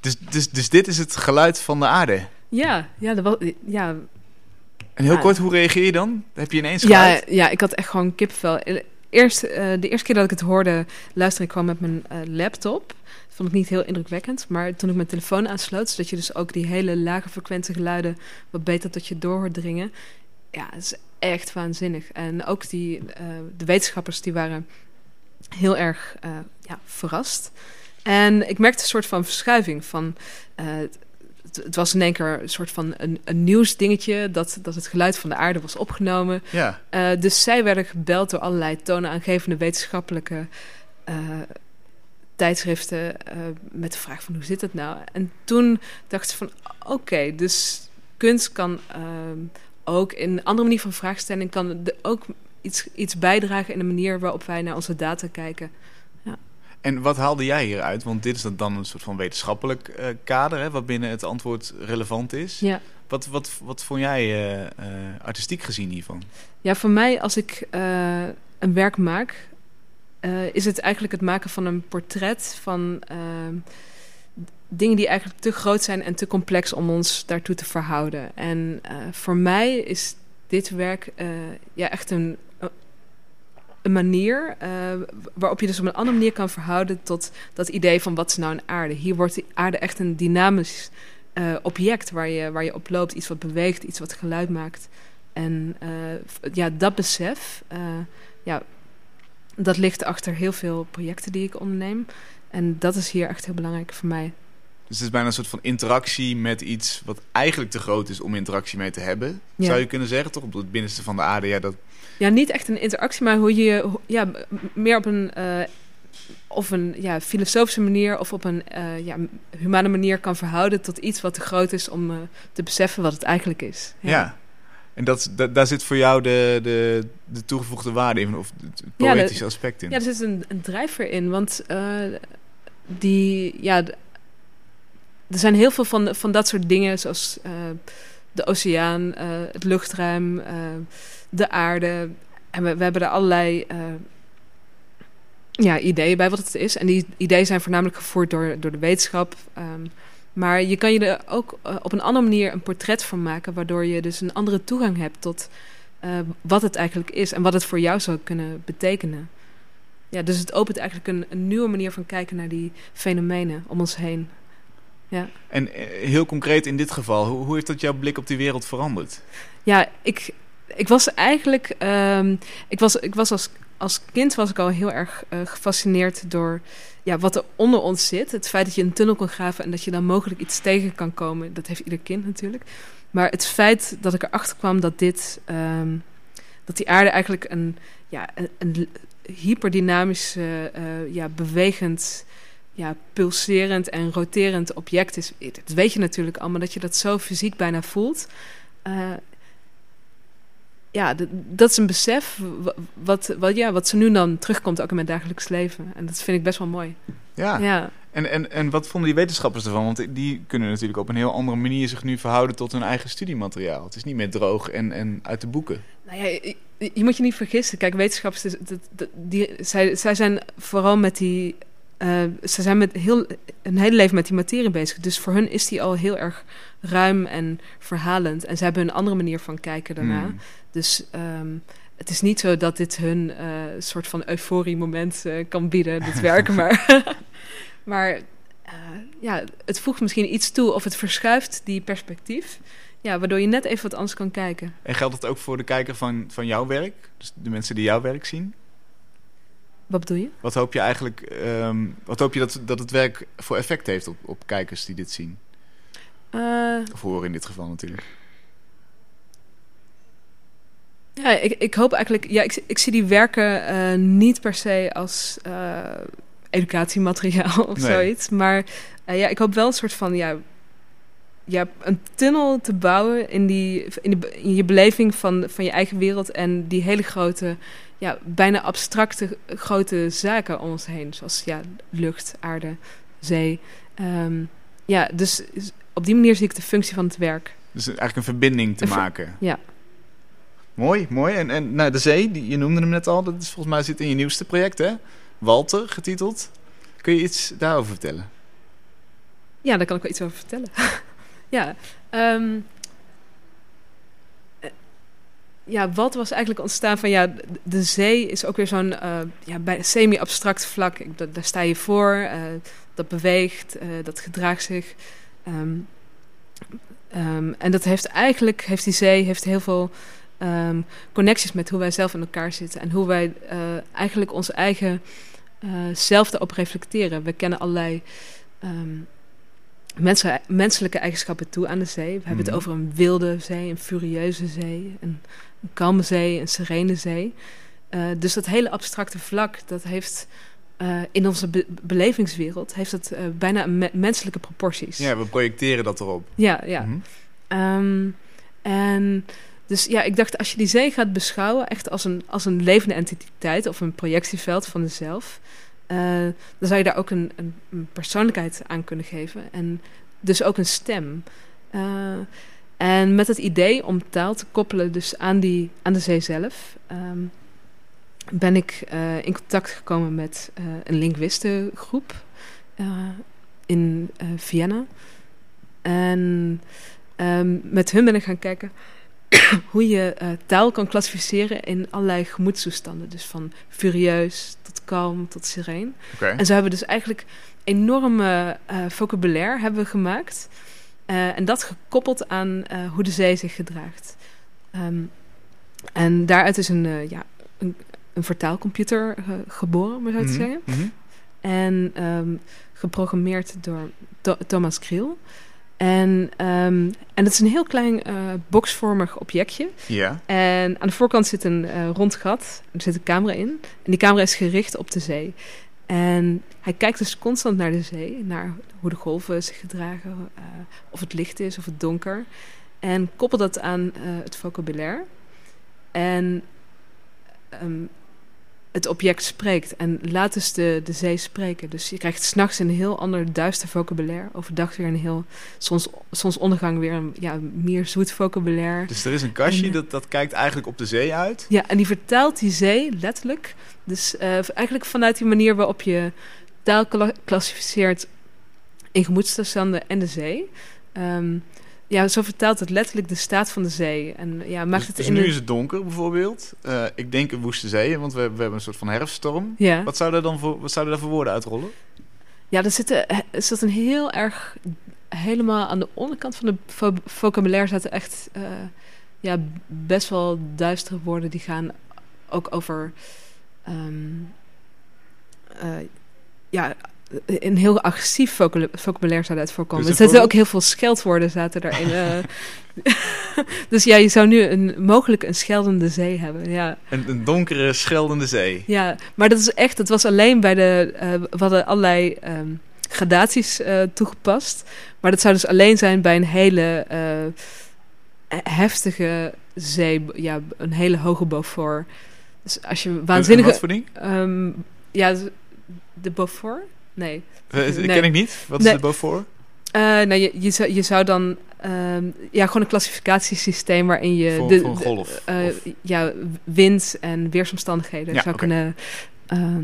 Dus, dus, dus dit is het geluid van de aarde. Ja, ja, dat was, ja, En heel Ja. kort, hoe reageer je dan? Heb je ineens ja, geluid? ja, ik had echt gewoon kipvel. Eerst, eh, de eerste keer dat ik het hoorde, luisterde ik gewoon met mijn eh, laptop. Dat vond ik niet heel indrukwekkend. Maar toen ik mijn telefoon aansloot, zodat je dus ook die hele lage frequente geluiden wat beter tot je door hoort dringen. Ja, het is echt waanzinnig. En ook die, eh, de wetenschappers die waren heel erg eh, ja, verrast. En ik merkte een soort van verschuiving van... eh, het, het was in één keer een soort van een, een nieuwsdingetje... Dat, dat het geluid van de aarde was opgenomen. Ja. Eh, dus zij werden gebeld door allerlei toonaangevende wetenschappelijke eh, tijdschriften... met de vraag van hoe zit het nou? En toen dacht ze van oké, dus kunst kan ook in een andere manier van vraagstelling... kan de, ook iets, iets bijdragen in de manier waarop wij naar onze data kijken. En wat haalde jij hieruit? Want dit is dan- dan een soort van wetenschappelijk eh, kader, hè, wat binnen het antwoord relevant is. Ja. Wat, wat, wat vond jij eh, eh, artistiek gezien hiervan? Ja, voor mij als ik een werk maak, is het eigenlijk het maken van een portret van dingen die eigenlijk te groot zijn en te complex om ons daartoe te verhouden. En voor mij is dit werk ja, echt een, een manier eh, waarop je dus op een andere manier kan verhouden tot dat idee van wat is nou een aarde. Hier wordt die aarde echt een dynamisch eh, object waar je, waar je op loopt, iets wat beweegt, iets wat geluid maakt. En eh, ja, dat besef, ja, dat ligt achter heel veel projecten die ik onderneem. En dat is hier echt heel belangrijk voor mij. Dus het is bijna een soort van interactie met iets wat eigenlijk te groot is om interactie mee te hebben. Ja. Zou je kunnen zeggen, toch? Op het binnenste van de aarde, ja, dat... Ja, niet echt een interactie, maar hoe je ja, meer op een, eh, of een ja, filosofische manier of op een eh, ja, humane manier kan verhouden tot iets wat te groot is om eh, te beseffen wat het eigenlijk is. Ja. En dat, da- daar zit voor jou de, de, de toegevoegde waarde in, of het het Ja, de- poëtische aspect in. Ja, er zit een, een drijver in, want die, ja, er zijn heel veel van, van dat soort dingen, zoals eh, de oceaan, eh, het luchtruim, eh, de aarde. En we, we hebben er allerlei ja, ideeën bij wat het is. En die ideeën zijn voornamelijk gevoerd door, door de wetenschap. ehm, maar je kan je er ook op een andere manier een portret van maken, waardoor je dus een andere toegang hebt tot wat het eigenlijk is en wat het voor jou zou kunnen betekenen. Ja, dus het opent eigenlijk een nieuwe manier van kijken naar die fenomenen om ons heen. Ja, En eh, heel concreet in dit geval, hoe, hoe heeft dat jouw blik op die wereld veranderd? ja ik, ik was eigenlijk. ehm, ik was, ik was als, als kind was ik al heel erg eh, gefascineerd door ja, wat er onder ons zit. Het feit dat je een tunnel kan graven en dat je dan mogelijk iets tegen kan komen. Dat heeft ieder kind natuurlijk. Maar het feit dat ik erachter kwam dat dit. ehm, dat die aarde eigenlijk een, ja, een, een hyperdynamisch, eh, ja, bewegend, ja, pulserend en roterend object is. Dat weet je natuurlijk allemaal, dat je dat zo fysiek bijna voelt. Eh, ja, dat is een besef wa- wat, wat, ja, wat ze nu dan terugkomt ook in mijn dagelijks leven. En dat vind ik best wel mooi. Ja. Ja, En, en, en wat vonden die wetenschappers ervan? Want die kunnen natuurlijk op een heel andere manier zich nu verhouden tot hun eigen studiemateriaal. Het is niet meer droog en, en uit de boeken. Nou ja, je, moet je niet vergissen. Kijk, wetenschappers, die, zij, zij zijn vooral met die... eh, ze zijn met heel, een hele leven met die materie bezig. Dus voor hun is die al heel erg ruim en verhalend. En ze hebben een andere manier van kijken daarna. Hmm. Dus ehm, het is niet zo dat dit hun eh, soort van euforie-moment eh, kan bieden, dit werk. maar maar ja, het voegt misschien iets toe of het verschuift die perspectief. Ja, waardoor je net even wat anders kan kijken. En geldt dat ook voor de kijker van, van jouw werk? Dus de mensen die jouw werk zien? Wat bedoel je? Wat hoop je eigenlijk, ehm, wat hoop je dat, dat het werk voor effect heeft op, op kijkers die dit zien? Eh, Of horen in dit geval natuurlijk. ja, ik, ik hoop eigenlijk... Ja, ik, ik zie die werken eh, niet per se als eh, educatiemateriaal of Nee. zoiets. Maar ja, ik hoop wel een soort van... Ja, ja, een tunnel te bouwen in, die, in, de, in je beleving van, van je eigen wereld... en die hele grote, ja, bijna abstracte grote zaken om ons heen. Zoals ja, lucht, aarde, zee. Ehm, ja, dus op die manier zie ik de functie van het werk. Dus eigenlijk een verbinding te Een maken. ja. Mooi, mooi. En, en nou, de zee, die, je noemde hem net al. Dat is volgens mij zit in je nieuwste project, hè? Walter, getiteld. Kun je iets daarover vertellen? Ja, daar kan ik wel iets over vertellen. ja, ehm, eh, ja, wat was eigenlijk ontstaan van ja, de- zee is ook weer zo'n eh, ja, semi-abstract vlak. Daar sta je voor, eh, dat beweegt, dat gedraagt zich. Ehm, ehm, en dat heeft eigenlijk, heeft die zee heeft heel veel connecties met hoe wij zelf in elkaar zitten. En hoe wij eigenlijk onze eigen zelf daarop reflecteren. We kennen allerlei mensen, menselijke eigenschappen toe aan de zee. We hebben Mhm. het over een wilde zee, een furieuze zee, een, een kalme zee, een serene zee. Eh, dus dat hele abstracte vlak, dat heeft eh, in onze be- belevingswereld, heeft dat eh, bijna me- menselijke proporties. Ja, we projecteren dat erop. ja. ja. Mhm. Ehm, en dus ja, ik dacht, als je die zee gaat beschouwen echt als een, als een levende entiteit of een projectieveld van de eh, dan zou je daar ook een, een, persoonlijkheid aan kunnen geven en dus ook een stem. Eh, en met het idee om taal te koppelen dus aan, die, aan de zee zelf, ehm, ben ik eh, in contact gekomen met een linguistengroep in Vienna. En Ehm, met hun ben ik gaan kijken hoe je taal kan klassificeren in allerlei gemoedstoestanden. Dus van furieus tot kalm tot sereen. En zo hebben we dus eigenlijk enorme eh vocabulaire hebben we gemaakt. Eh, en dat gekoppeld aan eh, hoe de zee zich gedraagt. Ehm, en daaruit is een, ja, een, een vertaalcomputer geboren, om maar zo te Mhm, zeggen. mhm. En ehm, geprogrammeerd door Tho- Thomas Kriel. En, ehm, en het is een heel klein eh, boxvormig objectje. Ja. En aan de voorkant zit een eh, rond gat. Er zit een camera in. En die camera is gericht op de zee. En hij kijkt dus constant naar de zee. Naar hoe de golven zich gedragen. eh, of het licht is of het donker. En koppelt dat aan het vocabulaire. En ehm, het object spreekt. En laat dus de, de zee spreken. Dus je krijgt s'nachts een heel ander duister vocabulaire. Overdag weer een heel... Soms, soms ondergang weer een ja, meer zoet vocabulaire. Dus er is een kastje En, eh, dat, dat kijkt eigenlijk op de zee uit. Ja, en die vertaalt die zee letterlijk. Dus eh, eigenlijk vanuit die manier waarop je taal kla- klassificeert in gemoedstoestanden en de zee. Ehm, ja, zo vertaalt het letterlijk de staat van de zee. En ja, maakt Dus, het dus in nu is het donker bijvoorbeeld. Eh, ik denk een woeste zee, want we, we hebben een soort van herfststorm. Ja, Wat zouden dan voor, wat zouden daar voor woorden uitrollen? ja er, zitten, er zit een heel erg... Helemaal aan de onderkant van de vo- vocabulaire zaten echt... eh, ja, best wel duistere woorden. Die gaan ook over... ehm, eh, ja, een heel agressief vocabula- vocabulaire zou uit voorkomen. Dus er een zitten ook heel veel scheldwoorden zaten daarin. eh. dus ja, je zou nu een, mogelijk een scheldende zee hebben. Ja, Een, een donkere, scheldende zee. ja, maar dat is echt, dat was alleen bij de, eh, we hadden allerlei ehm, gradaties eh, toegepast. Maar dat zou dus alleen zijn bij een hele heftige zee, ja, een hele hoge Beaufort. Dus als je En- en waanzinnige... wat voor ding? ehm, ja, de Beaufort? Nee. Eh, Nee. Ken ik niet. Wat is Nee. de Beaufort? Eh, nou, je, je, zou, je zou dan... ehm, ja, gewoon een klassificatiesysteem waarin je... Voor, de- voor de- golf. eh, ja, wind en weersomstandigheden Ja, zou kunnen ehm,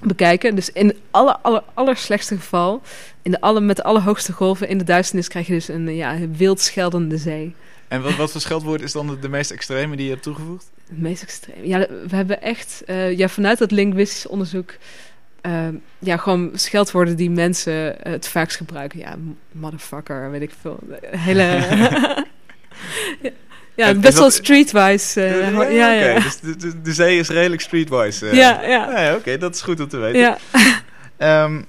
bekijken. Dus in het aller, aller, aller slechtste geval, in de alle, met de allerhoogste golven in de duisternis, krijg je dus een ja, wild scheldende zee. En wat, wat voor scheldwoord is dan de, de meest extreme die je hebt toegevoegd? Het meest extreem. Ja, we hebben echt, ja, vanuit dat linguistisch onderzoek, ehm, ja, gewoon scheldwoorden die mensen het vaakst gebruiken. Ja, motherfucker, weet ik veel. Hele. ja, ja, En is best wel streetwise. eh, ja, ja. Dus de, de, de zee is redelijk streetwise. eh. ja, ja. Ja, oké, dat is goed om te weten. ja. Ehm,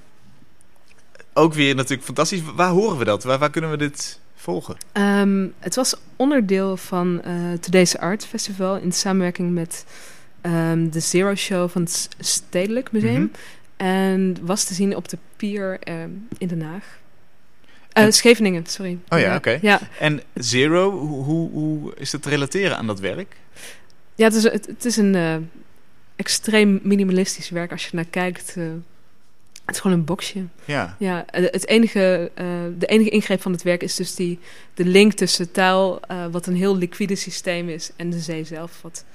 ook weer natuurlijk fantastisch. Waar horen we dat? Waar, waar kunnen we dit volgen? Ehm, het was onderdeel van eh Today's Art Festival in samenwerking met de Zero Show van het Stedelijk Museum. Mhm. En was te zien op de pier ehm, in Den Haag. Eh, En- Scheveningen, sorry. Oh ja, oké. Ja, En Zero, hoe, hoe, hoe is dat te relateren aan dat werk? ja het, is, het, het is een eh, extreem minimalistisch werk als je naar kijkt. eh, het is gewoon een boxje. Ja. Ja, het enige, de enige ingreep van het werk is dus die, de link tussen taal, wat een heel liquide systeem is, en de zee zelf, wat,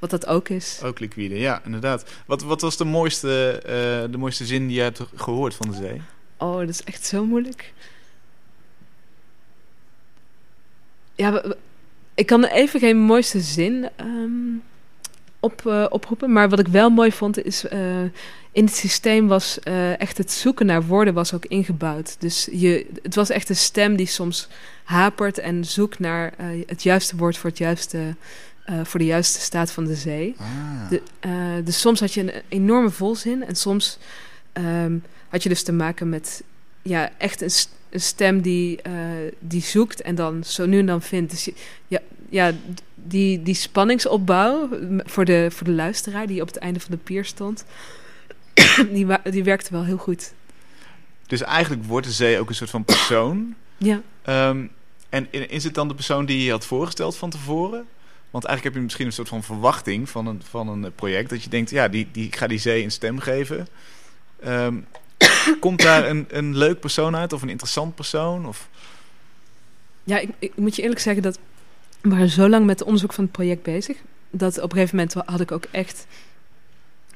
wat dat ook is. Ook liquide, ja, inderdaad. Wat, wat was de mooiste, eh, de mooiste zin die je hebt gehoord van de zee? Oh, dat is echt zo moeilijk. Ja, we- we- ik kan even geen mooiste zin ehm, op, eh, oproepen. Maar wat ik wel mooi vond is... eh, in het systeem was echt het zoeken naar woorden was ook ingebouwd. Dus je, het was echt een stem die soms hapert en zoekt naar het juiste woord voor, het juiste, eh, voor de juiste staat van de zee. Ah. De, eh, dus soms had je een enorme volzin en soms ehm, had je dus te maken met ja, echt een, st- een stem die, eh, die zoekt en dan zo nu en dan vindt. Dus je- ja, ja, die, die spanningsopbouw voor de, voor de luisteraar die op het einde van de pier stond, die, die werkte wel heel goed. Dus eigenlijk wordt de zee ook een soort van persoon. Ja, Ehm, en is het dan de persoon die je had voorgesteld van tevoren? Want eigenlijk heb je misschien een soort van verwachting van een, van een project. Dat je denkt, ja, die, die, ik ga die zee een stem geven. Ehm, komt daar een, een leuk persoon uit of een interessant persoon? Of... ja ik, ik moet je eerlijk zeggen dat we waren zo lang met het onderzoek van het project bezig. Dat op een gegeven moment had ik ook echt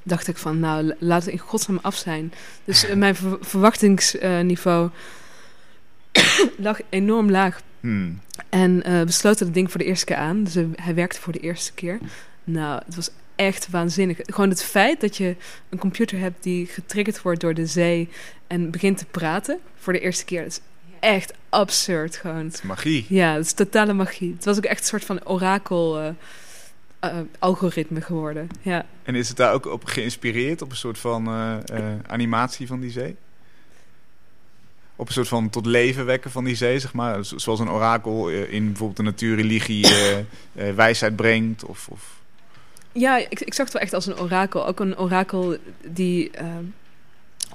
dacht ik van, nou, la- laat het in godsnaam af zijn. Dus eh, mijn ver- verwachtingsniveau lag enorm laag. Hmm. En eh, we sloten het ding voor de eerste keer aan. Dus eh, hij werkte voor de eerste keer. Nou, het was echt waanzinnig. Gewoon het feit dat je een computer hebt die getriggerd wordt door de zee en begint te praten voor de eerste keer. Dat is echt absurd gewoon. Het is magie. Ja, het is totale magie. Het was ook echt een soort van orakel eh, eh, algoritme geworden. Ja. En is het daar ook op geïnspireerd, op een soort van eh, eh, animatie van die zee? Op een soort van tot leven wekken van die zee, zeg maar. Zo- Zoals een orakel eh, in bijvoorbeeld de natuurreligie eh, wijsheid brengt. Of, of... Ja, ik, ik zag het wel echt als een orakel. Ook een orakel die eh,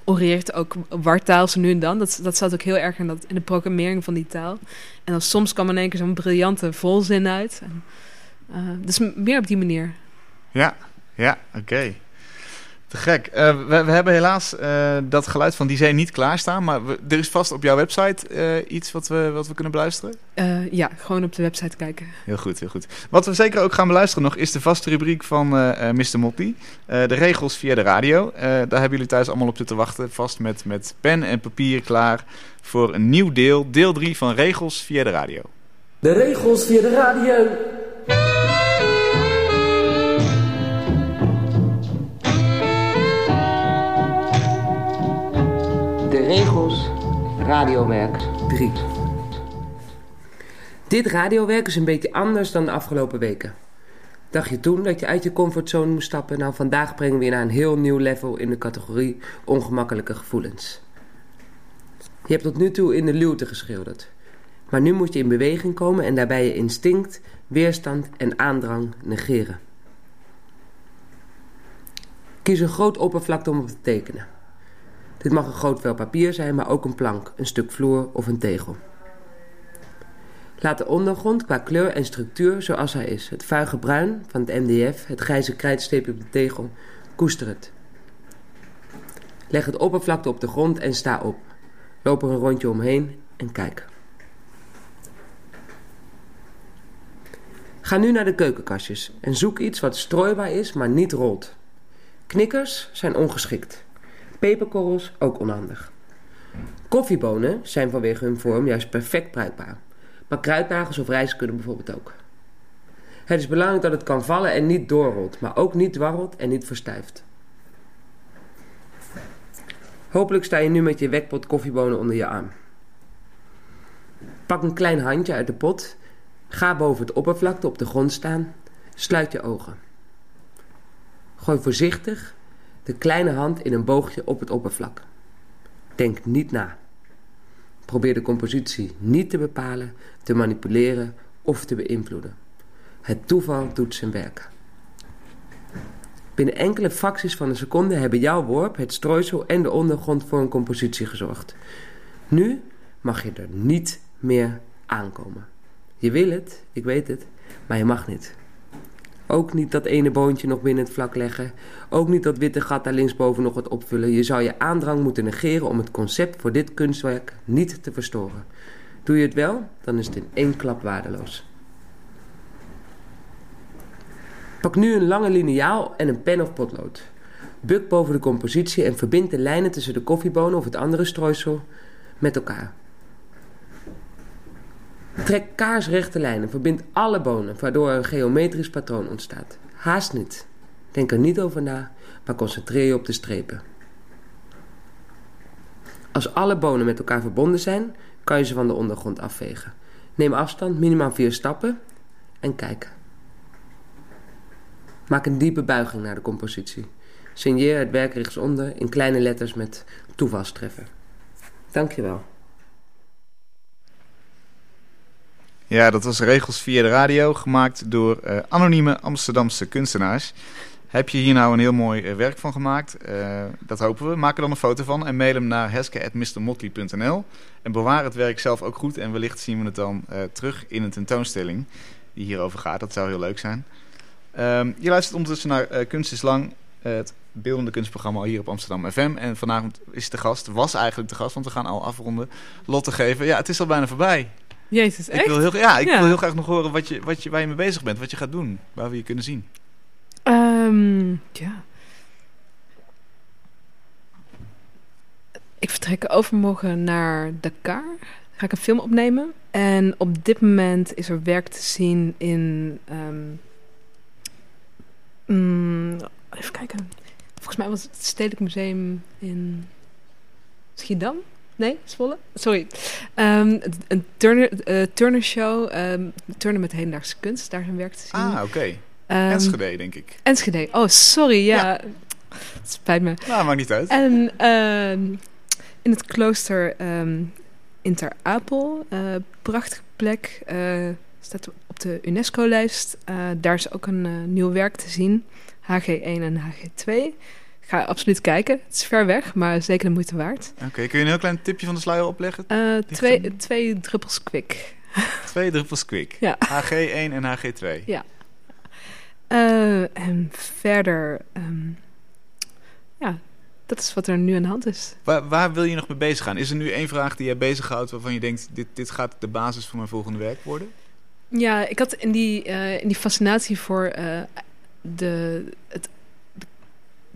oreert ook wartaal zo nu en dan. Dat, dat zat ook heel erg in, dat, in de programmering van die taal. En dan soms kwam in één keer zo'n briljante volzin uit. En, dus meer op die manier. Ja, ja, oké. Te gek. Eh, we, we hebben helaas eh, dat geluid van die zee niet klaarstaan. Maar we- er is vast op jouw website eh, iets wat we, wat we kunnen beluisteren. Eh, ja, gewoon op de website kijken. Heel goed, heel goed. Wat we zeker ook gaan beluisteren nog is de vaste rubriek van eh eh, Mr. Motti. Eh, de regels via de radio. Eh, daar hebben jullie thuis allemaal op zitten wachten. Vast met, met pen en papier klaar voor een nieuw deel. Deel 3 van regels via de radio. De regels via de radio. Regels radiowerk 3. Dit radiowerk is een beetje anders dan de afgelopen weken. Dacht je toen dat je uit je comfortzone moest stappen? Nou, vandaag brengen we je naar een heel nieuw level in de categorie ongemakkelijke gevoelens. Je hebt tot nu toe in de luwte geschilderd. Maar nu moet je in beweging komen en daarbij je instinct, weerstand en aandrang negeren. Kies een groot oppervlakte om op te tekenen. Dit mag een groot vel papier zijn, maar ook een plank, een stuk vloer of een tegel. Laat de ondergrond qua kleur en structuur zoals hij is. Het vuige bruin van het MDF, het grijze krijtstreepje op de tegel, koester het. Leg het oppervlakte op de grond en sta op. Loop er een rondje omheen en kijk. Ga nu naar de keukenkastjes en zoek iets wat strooibaar is, maar niet rolt. Knikkers zijn ongeschikt. Peperkorrels ook onhandig. Koffiebonen zijn vanwege hun vorm juist perfect bruikbaar. Maar kruidnagels of rijst kunnen bijvoorbeeld ook. Het is belangrijk dat het kan vallen en niet doorrolt, maar ook niet dwarrelt en niet verstijft. Hopelijk sta je nu met je wekpot koffiebonen onder je arm. Pak een klein handje uit de pot, ga boven het oppervlakte op de grond staan, sluit je ogen. Gooi voorzichtig de kleine hand in een boogje op het oppervlak. Denk niet na. Probeer de compositie niet te bepalen, te manipuleren of te beïnvloeden. Het toeval doet zijn werk. Binnen enkele fracties van een seconde hebben jouw worp, het strooisel en de ondergrond voor een compositie gezorgd. Nu mag je er niet meer aankomen. Je wil het, ik weet het, maar je mag niet. Ook niet dat ene boontje nog binnen het vlak leggen. Ook niet dat witte gat daar linksboven nog wat opvullen. Je zou je aandrang moeten negeren om het concept voor dit kunstwerk niet te verstoren. Doe je het wel, dan is het in één klap waardeloos. Pak nu een lange liniaal en een pen of potlood. Buk boven de compositie en verbind de lijnen tussen de koffiebonen of het andere strooisel met elkaar. Trek kaarsrechte lijnen, verbind alle bonen, waardoor een geometrisch patroon ontstaat. Haast niet. Denk er niet over na, maar concentreer je op de strepen. Als alle bonen met elkaar verbonden zijn, kan je ze van de ondergrond afvegen. Neem afstand, minimaal vier stappen en kijk. Maak een diepe buiging naar de compositie. Signeer het werk rechtsonder in kleine letters met toevalstreffer. Dankjewel. Ja, dat was Regels via de radio, gemaakt door eh, anonieme Amsterdamse kunstenaars. Heb je hier nou een heel mooi eh, werk van gemaakt? Eh, dat hopen we. Maak er dan een foto van en mail hem naar heske.mrmotley.nl. En bewaar het werk zelf ook goed en wellicht zien we het dan terug in een tentoonstelling die hierover gaat. Dat zou heel leuk zijn. Ehm, je luistert ondertussen naar Kunst is Lang, het beeldende kunstprogramma hier op Amsterdam FM. En vanavond is de gast, was eigenlijk de gast, want we gaan al afronden, Lotte geven. Ja, het is al bijna voorbij. Jezus, echt? Ik wil heel, ja, ik Ja. wil heel graag nog horen wat je, wat je, waar je mee bezig bent, wat je gaat doen, waar we je kunnen zien. Ehm, ja. Ik vertrek overmorgen naar Dakar. Ga ik een film opnemen. En op dit moment is er werk te zien in... ehm, mm, even kijken. Volgens mij was het Stedelijk Museum in Schiedam. Nee, Zwolle? Sorry. Ehm, een Turner, eh, Turner show. ehm, Turner met hedendaagse kunst. Daar een werk te zien. Ah, oké. Ehm, Enschede, denk ik. Enschede. Oh, sorry. Ja. Het spijt me. Nou, maakt niet uit. En in het klooster ehm in Ter Apel. eh, prachtige plek. eh, staat op de UNESCO-lijst. Daar is ook een nieuw werk te zien. HG1 en HG2. Ga absoluut kijken. Het is ver weg, maar zeker de moeite waard. Oké, kun je een heel klein tipje van de sluier opleggen? Eh, twee, twee druppels kwik. Twee druppels kwik. Ja. HG1 en HG2. Eh, en verder... ehm, ja, dat is wat er nu aan de hand is. Waar, waar wil je nog mee bezig gaan? Is er nu één vraag die jij bezighoudt waarvan je denkt... dit, dit gaat de basis voor mijn volgende werk worden? Ja, ik had in die, eh, in die fascinatie voor de, het,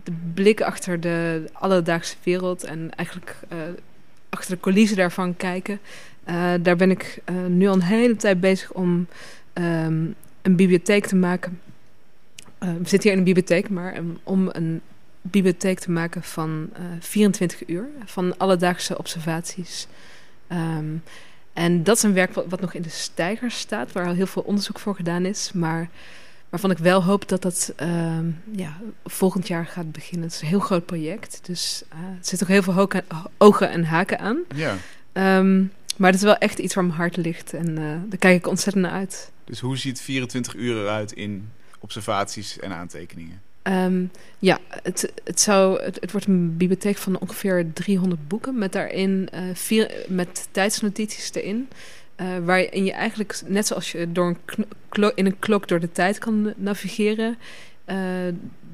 de blik achter de alledaagse wereld en eigenlijk eh, achter de coulissen daarvan kijken. Eh, daar ben ik eh, nu al een hele tijd bezig om ehm, een bibliotheek te maken. We zitten hier in een bibliotheek, maar um, om een bibliotheek te maken van eh 24 uur, van alledaagse observaties. Ehm, en dat is een werk wat, wat nog in de stijger staat, waar al heel veel onderzoek voor gedaan is, maar waarvan ik wel hoop dat dat ehm, ja, volgend jaar gaat beginnen. Het is een heel groot project, dus eh, er zitten ook heel veel ogen en haken aan. Ja. Ehm, maar het is wel echt iets waar mijn hart ligt en eh, daar kijk ik ontzettend naar uit. Dus hoe ziet 24 uur eruit in observaties en aantekeningen? Ehm, ja, het, het, zou, het, het wordt een bibliotheek van ongeveer 300 boeken met daarin eh, vier, met tijdsnotities erin. Eh, waarin je eigenlijk, net zoals je door een in een klok door de tijd kan navigeren. eh,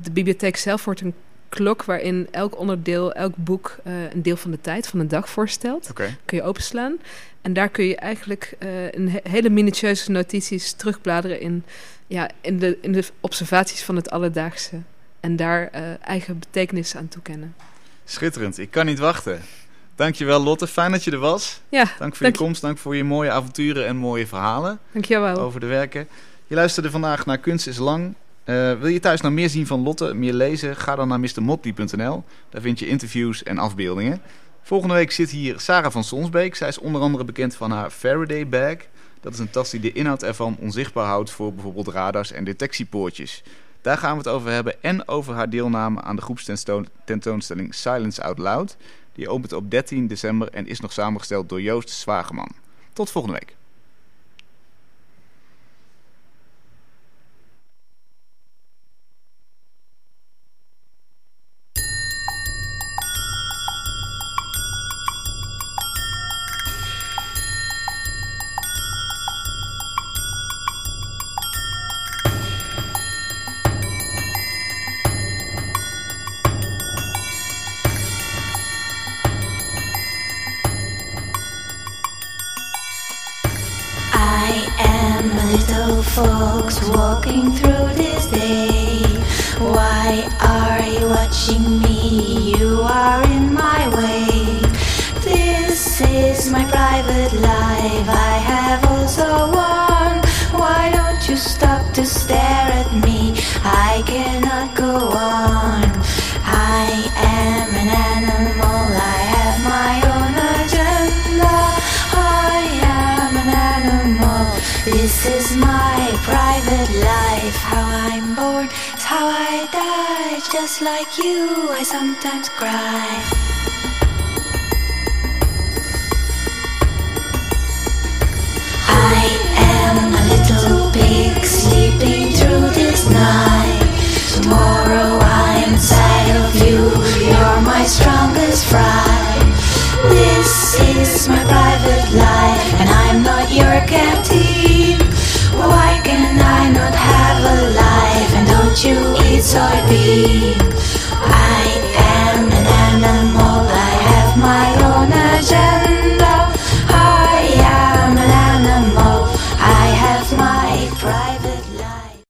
de bibliotheek zelf wordt een klok waarin elk onderdeel, elk boek eh, een deel van de tijd van de dag voorstelt. Oké. Kun je openslaan. En daar kun je eigenlijk een he- hele minutieuze notities terugbladeren in, ja, in, de, in de observaties van het alledaagse. En daar eigen betekenis aan toekennen. Schitterend. Ik kan niet wachten. Dankjewel Lotte. Fijn dat je er was. Ja, Dank voor Dank je je. komst. Dank voor je mooie avonturen en mooie verhalen dankjewel. over de werken. Je luisterde vandaag naar Kunst is Lang. Eh, wil je thuis nou meer zien van Lotte, meer lezen? Ga dan naar mrmotley.nl. Daar vind je interviews en afbeeldingen. Volgende week zit hier Sarah van Sonsbeek. Zij is onder andere bekend van haar Faraday bag. Dat is een tas die de inhoud ervan onzichtbaar houdt voor bijvoorbeeld radars en detectiepoortjes. Daar gaan we het over hebben en over haar deelname aan de groepstentoonstelling Silence Out Loud. Die opent op 13 december en is nog samengesteld door Joost Zwageman. Tot volgende week.